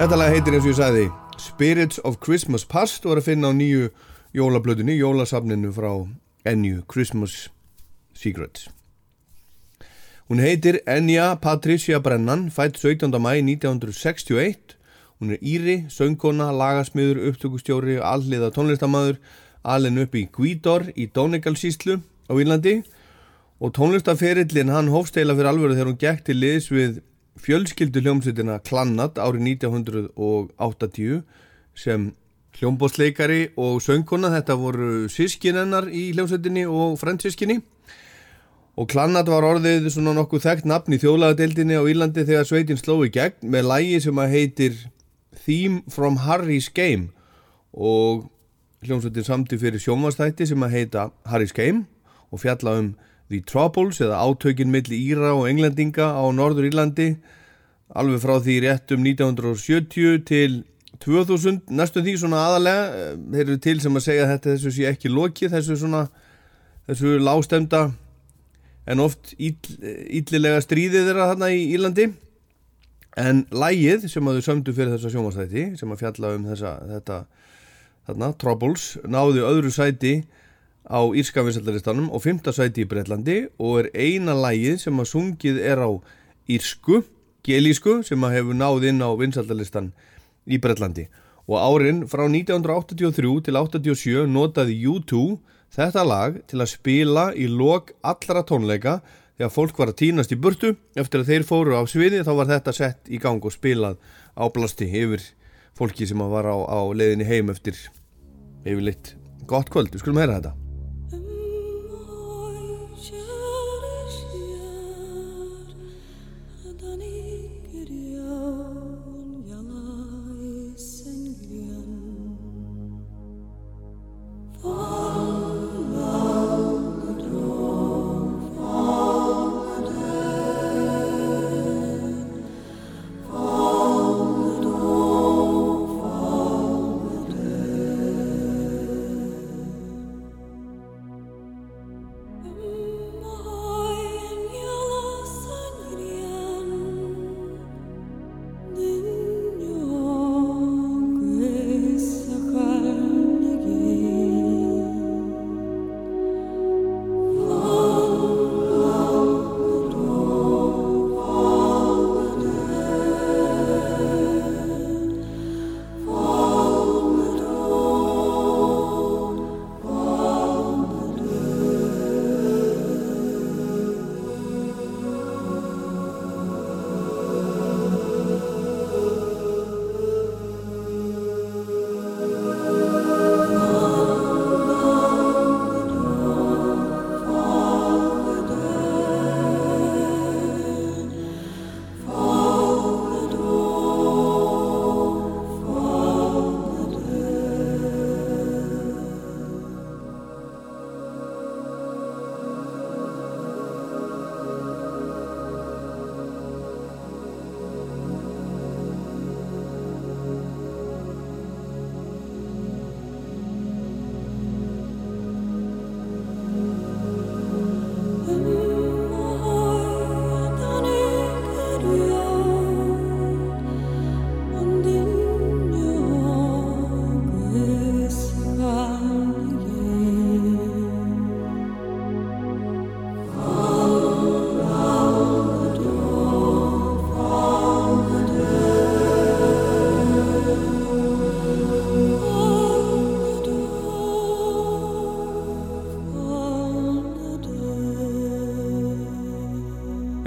Þetta lag heitir eins og ég sagði Spirits of Christmas Past og er að finna á nýju jólablöðunni, jólasafninu frá Ennju, Christmas Secrets. Hún heitir Enya Patricia Brennan, fætt 17. mæ 1961. Hún er íri, söngkona, lagasmiður, upptökustjóri, alliða tónlistamæður, alin upp í Gvídor í Donegal-síslu á Írlandi og tónlistaferillin hann hófst eila fyrir alvöru þegar hún gekk til liðs við fjölskyldu hljómsveitina Klannat árið 1980 sem hljómbótsleikari og söngkona. Þetta voru sískin hennar í hljómsveitinni og fransískinni og Klannat var orðið svona nokkuð þekkt nafn í þjóðlagadeildinni á Írlandi þegar sveitin sló í gegn með lægi sem að heitir Theme from Harry's Game. Og hljómsveitin samti fyrir sjónvastætti sem að heita Harry's Game og fjalla um The Troubles eða átökin milli Íra og Englendinga á Norður Írlandi alveg frá því rétt um 1970 til 2000 næstum því svona aðalega eh, þeir eru til sem að segja að þetta þessu sé ekki loki þessu svona þessu lágstemda en oft ill, illilega stríðið þeirra þarna í Írlandi. En lægið sem að þau sömdu fyrir þessa sjónvastætti sem að fjalla um þessa þetta, þarna, Troubles náðu öðru sæti á Írska vinsaldaristanum og fymta sæti í Breitlandi og er eina lægið sem að sungið er á Írsku, gelísku sem að hefur náð inn á vinsaldalistan í Breitlandi og árin frá 1983 til 87 notaði U2 þetta lag til að spila í lok allra tónleika þegar fólk var að týnast í burtu. Eftir að þeir fóru á sviði þá var þetta sett í gang og spilað á blasti yfir fólki sem var á, á leiðinni heim eftir yfirleitt gott kvöld, við skulum heyra þetta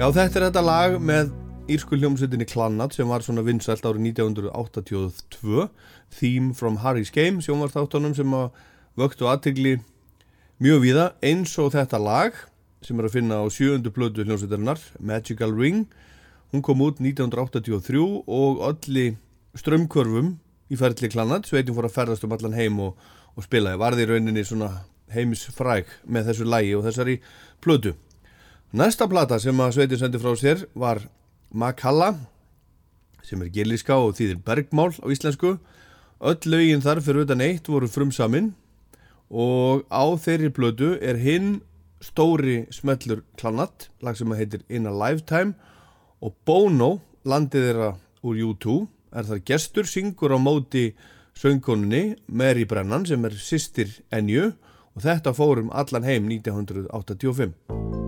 Já, þetta er þetta lag með írsku hljómsveitinni Klannat sem var svona vinsælt árið 1982 Theme from Harry's Game sjónvartáttunum sem vöktu aðtegli mjög víða eins og þetta lag sem er að finna á sjöundu blödu hljómsveitarinnar Magical Ring. Hún kom út 1983 og ölli strömmkörfum í ferli Klannat. Sveitin fór að ferðast um allan heim og, og spilaði. Varði í rauninni svona heimisfræk með þessu lagi og þessari blödu Næsta plata sem að Sveitin sendi frá sér var Makalla sem er gilliska og þýðir bergmál á íslensku. Öll lögin þar fyrir utan eitt voru frumsaminn og á þeirri blödu er hinn stóri smellur klanat lag sem heitir In a Lifetime og Bono landið þeirra úr U2 er það gestur, syngur á móti söngkonunni Mary Brennan sem er sýstir Enju og þetta fórum allan heim 1985.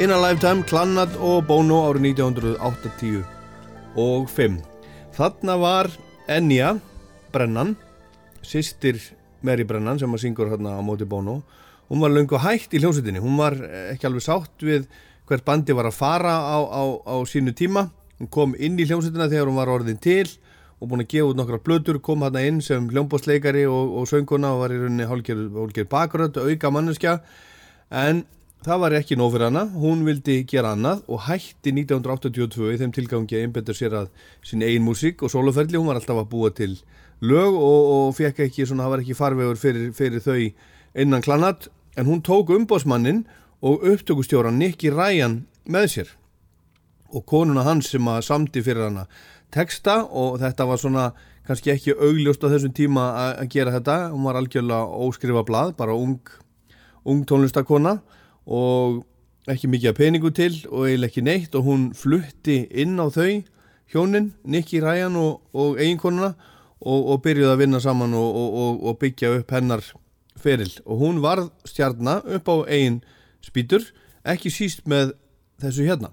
In a Lifetime, Klannad og Bono árið 1980 og 5. Þarna var Enya Brennan, sýstir Mary Brennan sem að syngur hérna á móti Bono. Hún var löngu hægt í hljómsveitinni, hún var eh, ekki alveg sátt við hvert bandi var að fara á, á, á sínu tíma. Hún kom inn í hljómsveitina þegar hún var orðin til og búin að gefa út nokkra blötur, kom hérna inn sem hljómbósleikari og, og sönguna og var í rauninni hálfgerð bakrödd, auka manneskja en það var ekki nóg fyrir hana, hún vildi gera annað og hætti 1982 í þeim tilgangi að einbetta sér að sín eigin músík og soloferli, hún var alltaf að búa til lög og, og fekk ekki svona, það var ekki farvegur fyrir, fyrir þau innan klannat, en hún tók umbósmannin og upptökustjóran Nicky Ryan með sér. Og konuna hans sem að samdi fyrir hana texta og þetta var svona kannski ekki augljóst á þessum tíma að gera þetta, hún var algjörlega óskrifa blað, bara ung, ung tónlistakona og ekki mikið að peningu til og eiginlega ekki neitt og hún flutti inn á þau hjónin, Nicky Ryan og, og eiginkonuna og, og byrjuði að vinna saman og, og, byggja upp hennar feril og hún varð stjarnar upp á eigin spýtur, ekki síst með þessu hérna.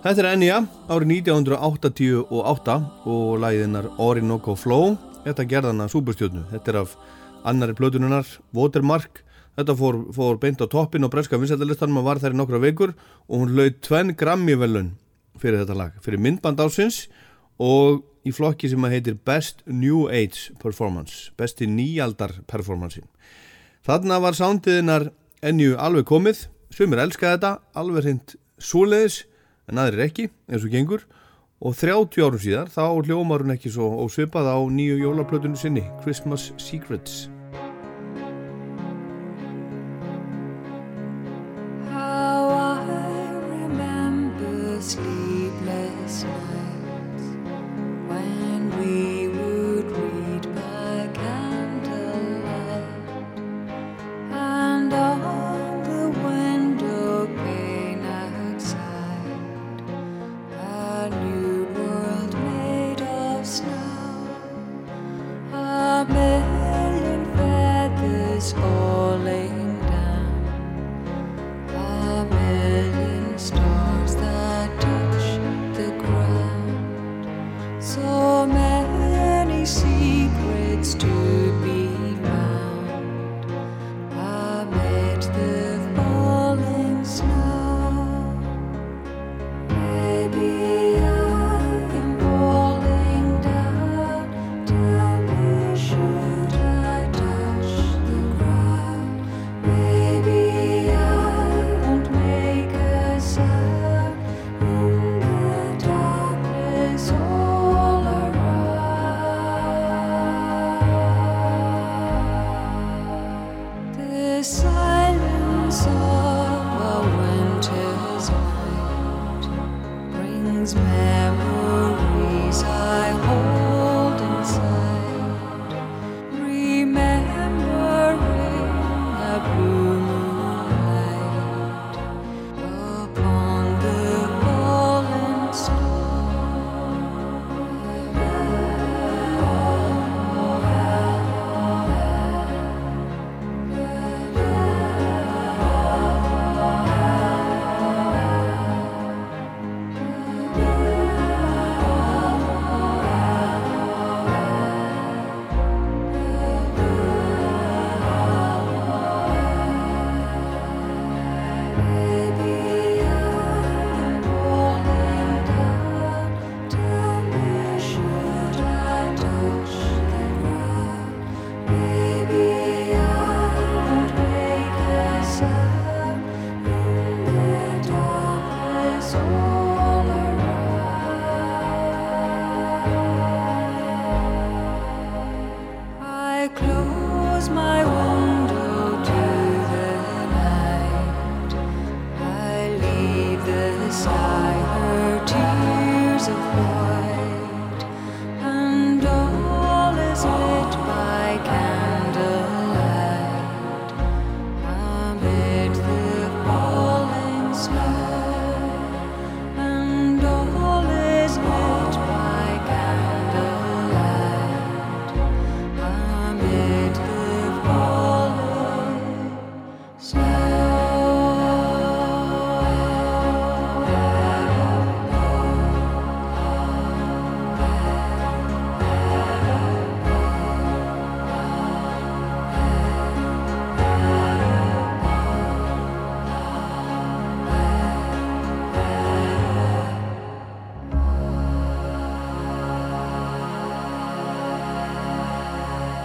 Þetta er Enya árið 1988 og læðinar Orinoco Flow. Þetta gerðan að súbustjörnu. Þetta er af annari plötununar, Watermark. Þetta fór, fór beint á toppin og breska vinsættalistanum og var þær í nokkra vikur og hún laud tvenn Grammy-velun fyrir þetta lag. Fyrir myndband ásins og í flokki sem að heitir Best New Age Performance. Besti nýjaldar performancein. Þarna var soundiðinar Enju alveg komið. Sumir elskaði þetta, alveg hreint svoleiðis en aðrir ekki eins og gengur. Og 30 árum síðar þá hljómar hún ekki svo ósvipað á nýju jólaplötunum sinni Christmas Secrets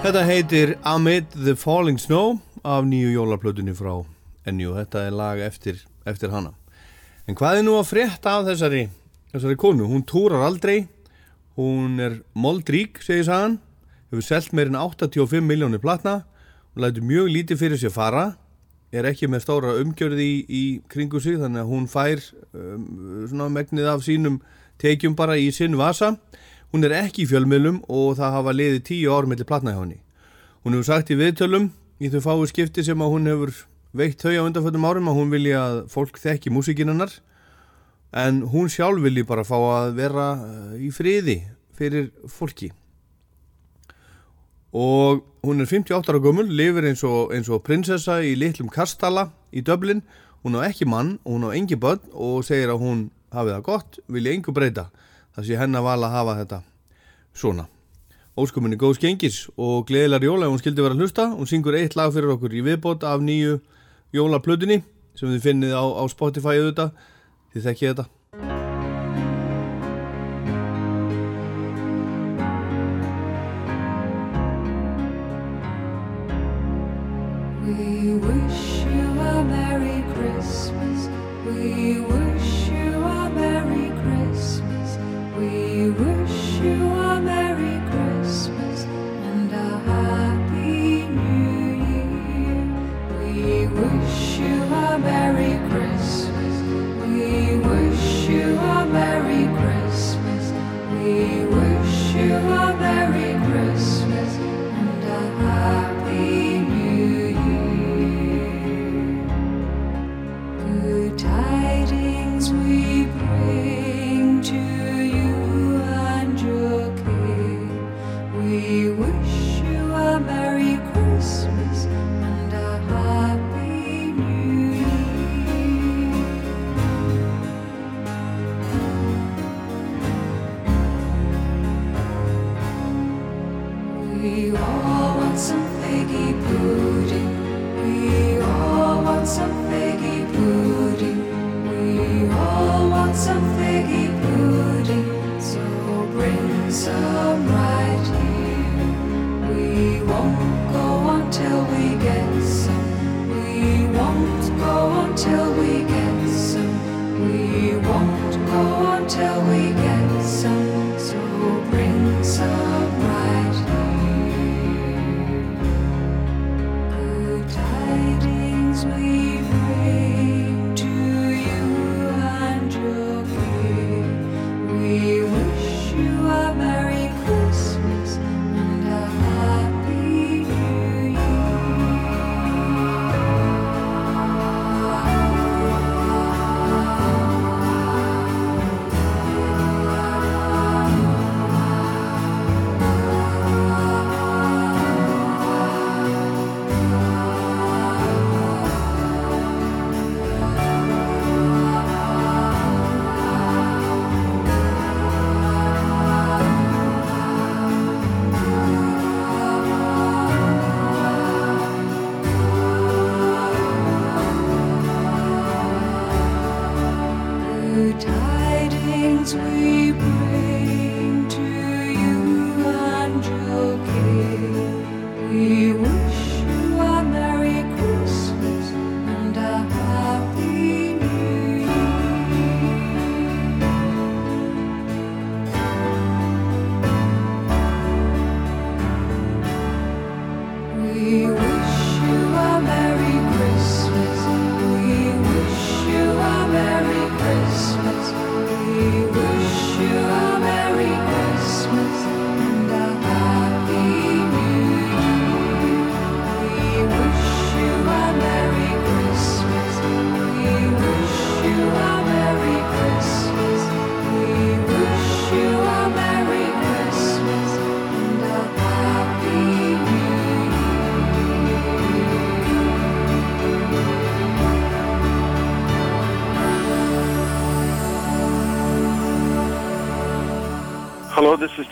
Þetta heitir Amid the Falling Snow af nýju jólaplötunni frá Ennjú, þetta er lag eftir, eftir hana. En hvað er nú að frétta af þessari þessari konu, hún túrar aldrei. Hún er moldrík segir sagan, hefur selt meirinn 85 miljónir platna. Hún lætur mjög lítið fyrir sér fara. Er ekki með stóra umgjörði í, í kringu sig þannig að hún fær um, svona megnið af sínum tekjum bara í sinn vasa Hún er ekki í fjölmiðlum og það hafa liðið tíu ár mellir platna hjá henni. Hún hefur sagt í viðtölum í þau fáu skipti sem að hún hefur veikt þau á undanfjöldum árum að hún vilja að fólk þekki músikinannar en hún sjálf vilji bara fá að vera eh, í friði fyrir fólki. Og hún er 58 ára gummul, lifir eins og, eins og prinsessa í litlum kastala í döblinn. Hún á ekki mann, hún á engi börn og segir að hún hafi það gott, vilja engu breyta það sé henn að vala að hafa þetta svona. Óskuminni góðs gengis og gleðilar jóla, hún skildi vera að hlusta, hún syngur eitt lag fyrir okkur í viðbót af nýju jólaplötunni sem þið finnið á, á Spotify auðvitað, þið þekkið þetta.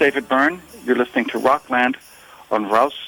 David Byrne. You're listening to Rockland on Rouse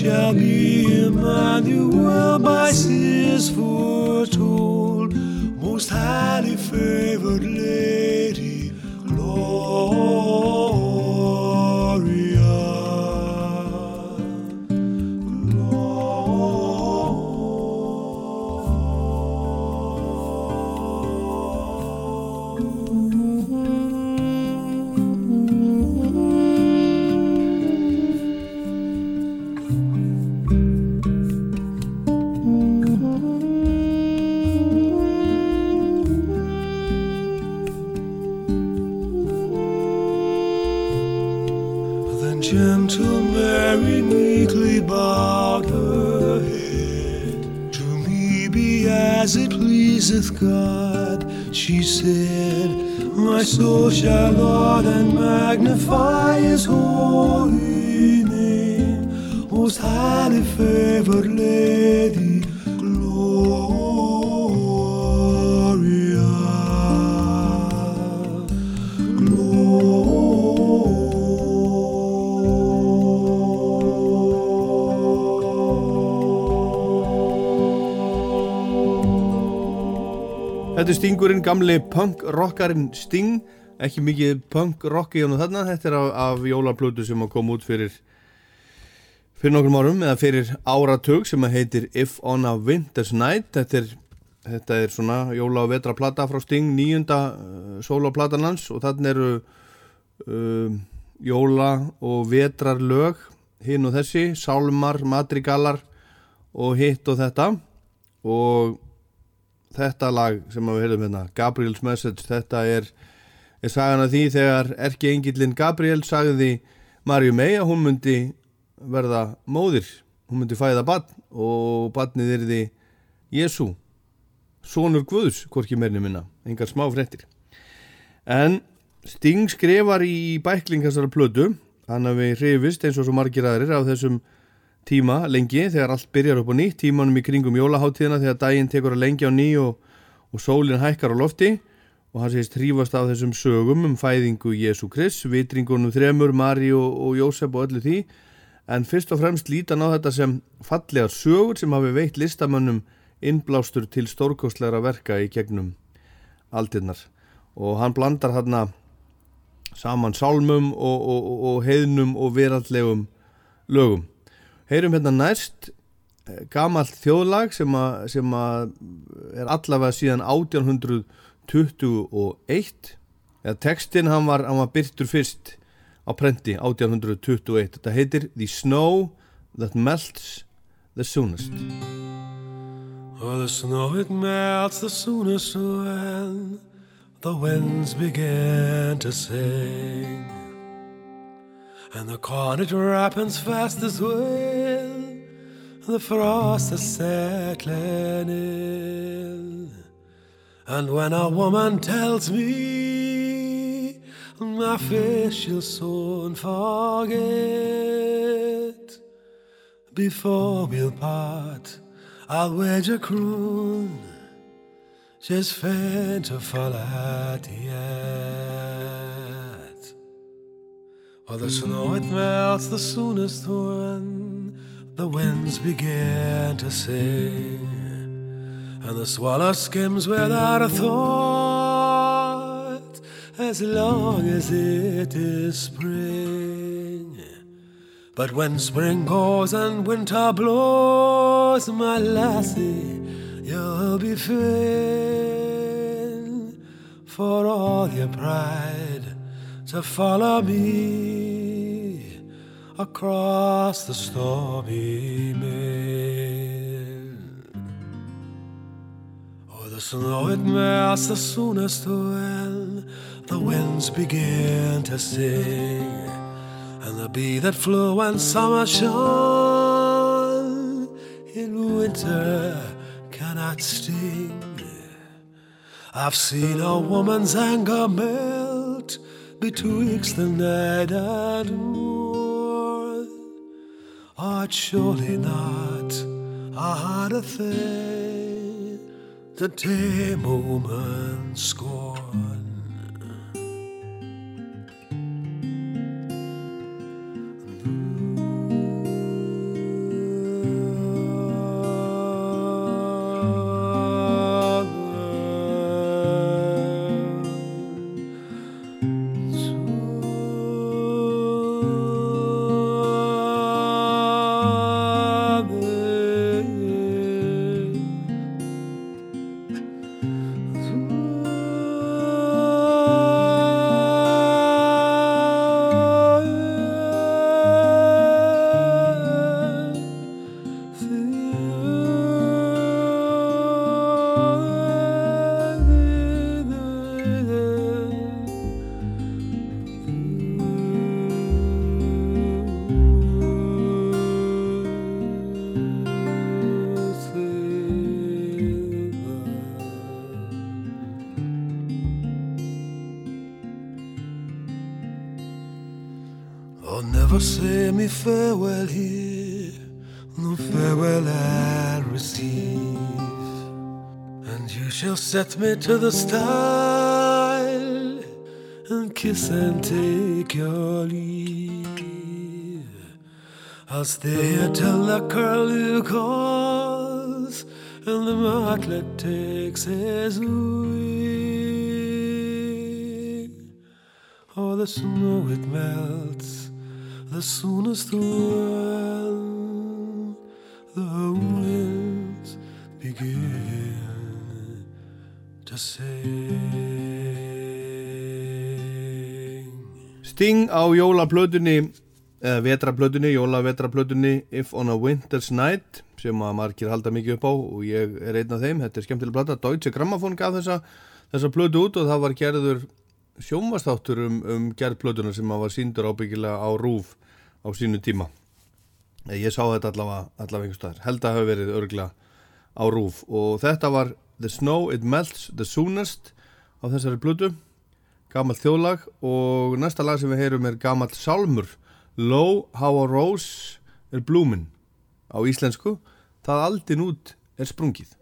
shall be God, she said. My soul shall laud and magnify his holy name. Most highly favored lady, Þetta er Stingurinn, gamli punk-rockarinn Sting. Ekki mikið punk-rock í hann og þarna þetta er af, af jólaplötu sem að koma út fyrir fyrir nokkrum árum eða fyrir áratug sem heitir If on a Winter's Night. Þetta er, þetta er svona jóla og vetra plata frá Sting, nýjunda uh, soloplatan hans og þarna eru uh, jóla og vetrar lög hinn og þessi, sálmar, madrigalar og hitt og þetta. Og þetta lag sem við heyrðum hérna, Gabriel's Message, þetta er, er sagan af því þegar erki engillin Gabriel sagði Marju May að hún myndi verða móðir, hún myndi fæða barn og barnið er því Jésu, sonur Guðs, hvorki meirni minna, engar smá fréttir. En Sting skrifar í bækling þessara plötu, hann hafi hrifist eins og svo margir aðrir á þessum tíma lengi þegar allt byrjar upp á nýtt tímanum í kringum jólaháttíðina þegar daginn tekur að lengi á ný og, og sólinn hækkar á lofti. Og hann segist hrífast af þessum sögum um fæðingu Jésu Krist, vitringunum þremur, Mari og, og Jósef og öllu því. En fyrst og fremst lítan á þetta sem fallegar sögur sem hafi veitt listamönnum innblástur til stórkostlegra verka í gegnum aldirnar. Og hann blandar hann saman sálmum og, og, og, heiðnum og veraldlegum lögum heyrum hérna næst eh, gamalt þjóðlag sem að, sem að er allavega síðan 1821 eða textin hann var, var byrtur fyrst á prenti 1821 þetta heitir The Snow That Melts The Soonest. Oh, the snow it melts the soonest when the winds begin to sing, and the corn it ripens fast as well. The frost is settling in, and when a woman tells me my face she'll soon forget, before we'll part. I'll wager croon She's faint to fall at yet For the snow it melts the soonest when The winds begin to sing And the swallow skims without a thought As long as it is spring. But when spring goes and winter blows, my lassie, you'll be fain for all your pride to follow me across the stormy main. Oh, the snow it melts the soonest when the winds begin to sing. And the bee that flew when summer shone in winter cannot sting. I've seen a woman's anger melt betwixt the night and morn. It's surely not I had a harder thing tame a woman's scorn. Shall me to the stile and kiss and take your leave. I'll stay here till the curlew calls and the martlet takes his wing. Oh, the snow it melts, the soonest one, the winds begin to sing. Sting á jólaplötunni eða vetraplötunni, jólavetraplötunni If on a Winter's Night sem að margir halda mikið upp á og ég er einn af þeim, þetta er skemmtileg plata. Deutsche Grammophon gaf þessa, þessa plötu út og það var gerður sjónvastáttur um, um gerð plötuna sem að var síndur ábyggilega á rúf á sínu tíma. Ég sá þetta allavega, allavega einhvers staðar. Held að hafa verið örgla á rúf og þetta var The Snow It Melts The Soonest á þessari plötu. Gamalt þjóðlag og næsta lag sem við heyrum er gamalt sálmur. Low How a Rose er blúmin á íslensku. Það aldin út er sprungið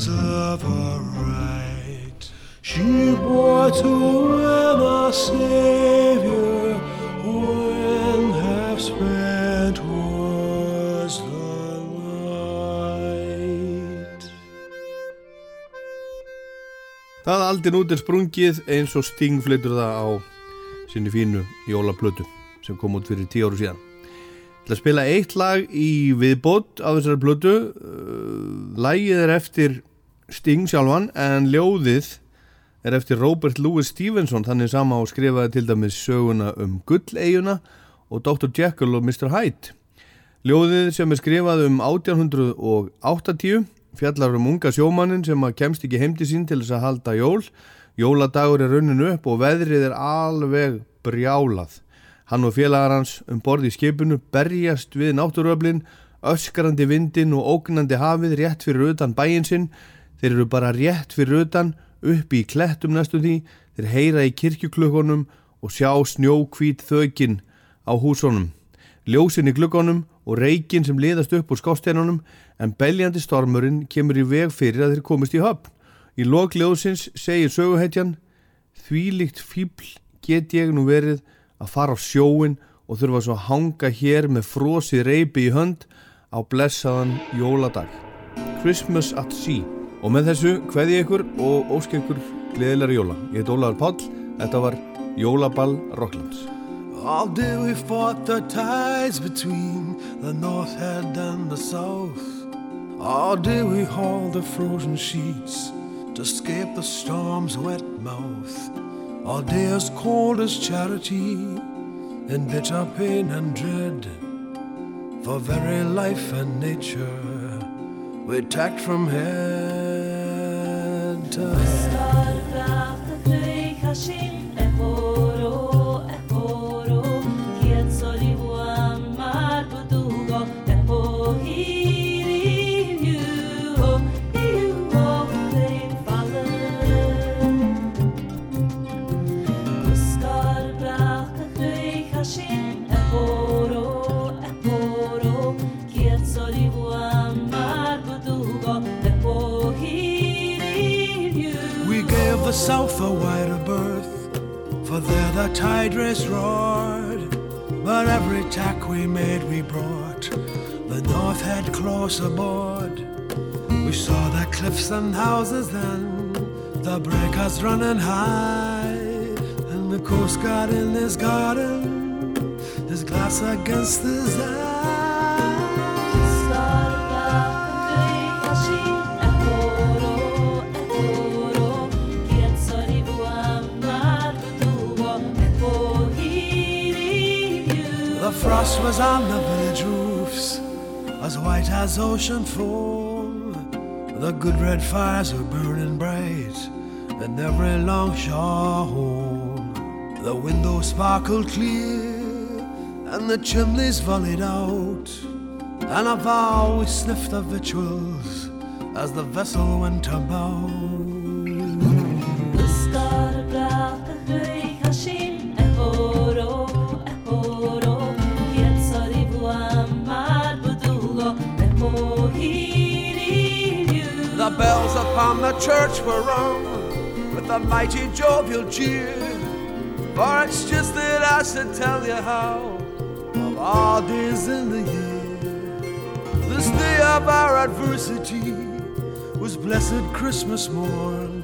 show God's love aright, she bore to men a Savior when half spent was the light. Það aldin út er sprungið eins og Sting flytur það á sinni fínu jólaplötu sem kom út fyrir tíu áru síðan. Ætla að spila eitt lag í viðbót á þessari plötu. Uh, Lagið er eftir Sting sjálfan en ljóðið er eftir Robert Louis Stevenson þannig sama og skrifaði til dæmis söguna um Gulleiguna og Dr. Jekyll og Mr. Hyde. Ljóðið sem er skrifað um 1880 fjallar um unga sjómannin sem að kemst ekki heimdi sín til þess að halda jól. Jóladagur er raunin upp og veðrið er alveg brjálað. Hann og félagar hans um borði í skipinu berjast við náttúruöflin, öskrandi vindin og ógnandi hafið rétt fyrir utan bæin sinn. Þeir eru bara rétt fyrir utan, uppi í klettum næstum því, þeir heyra í kirkjuklukkonum og sjá snjókvít þökin á húsunum. Ljósin í glukkonum og reikin sem liðast upp úr skásteinunum en beljandi stormurinn kemur í veg fyrir að þeir komist í höfn. Í lokljóðsins segir söguhetjan Þvílíkt fíbl get ég nú verið að fara á sjóin og þurfa svo að hanga hér með frosið reypi í hönd á blessaðan jóladag Christmas at Sea og með þessu kveði ég ykkur og ósk ykkur gleðilega jóla ég heit Ólaður Páll, þetta var Jólaball Rocklands All day we fought the tides between the north head and the south. All day we hauled the frozen sheets to escape the storm's wet mouth. All day as cold as charity, in bitter pain and dread. For very life and nature, we tacked from head to head. A wider berth, for there the tide race roared. But every tack we made we brought the north head close aboard. We saw the cliffs and houses then, the breakers running high, and the coast guard in his garden, his glass against his eye. Frost was on the village roofs, as white as ocean foam. The good red fires were burning bright in every long shore home. The windows sparkled clear, and the chimneys volleyed out. And a vow we sniffed the victuals as the vessel went about. The church were rung with a mighty jovial cheer. For it's just that I should tell you how, of all days in the year, this day of our adversity was blessed Christmas morn.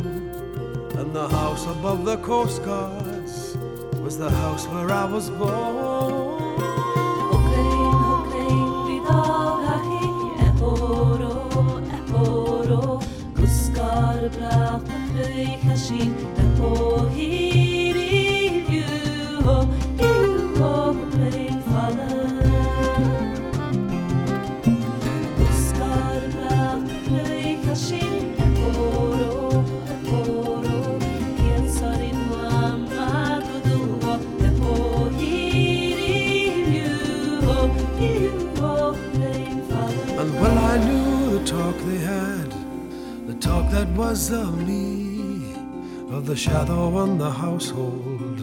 And the house above the coast guards was the house where I was born. gebracht en vlug gezien en poging. Was of me, of the shadow on the household,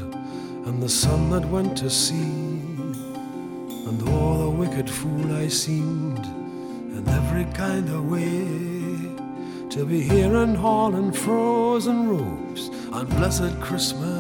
and the son that went to sea. And all the wicked fool I seemed, in every kind of way, to be here and hauling frozen ropes on blessed Christmas.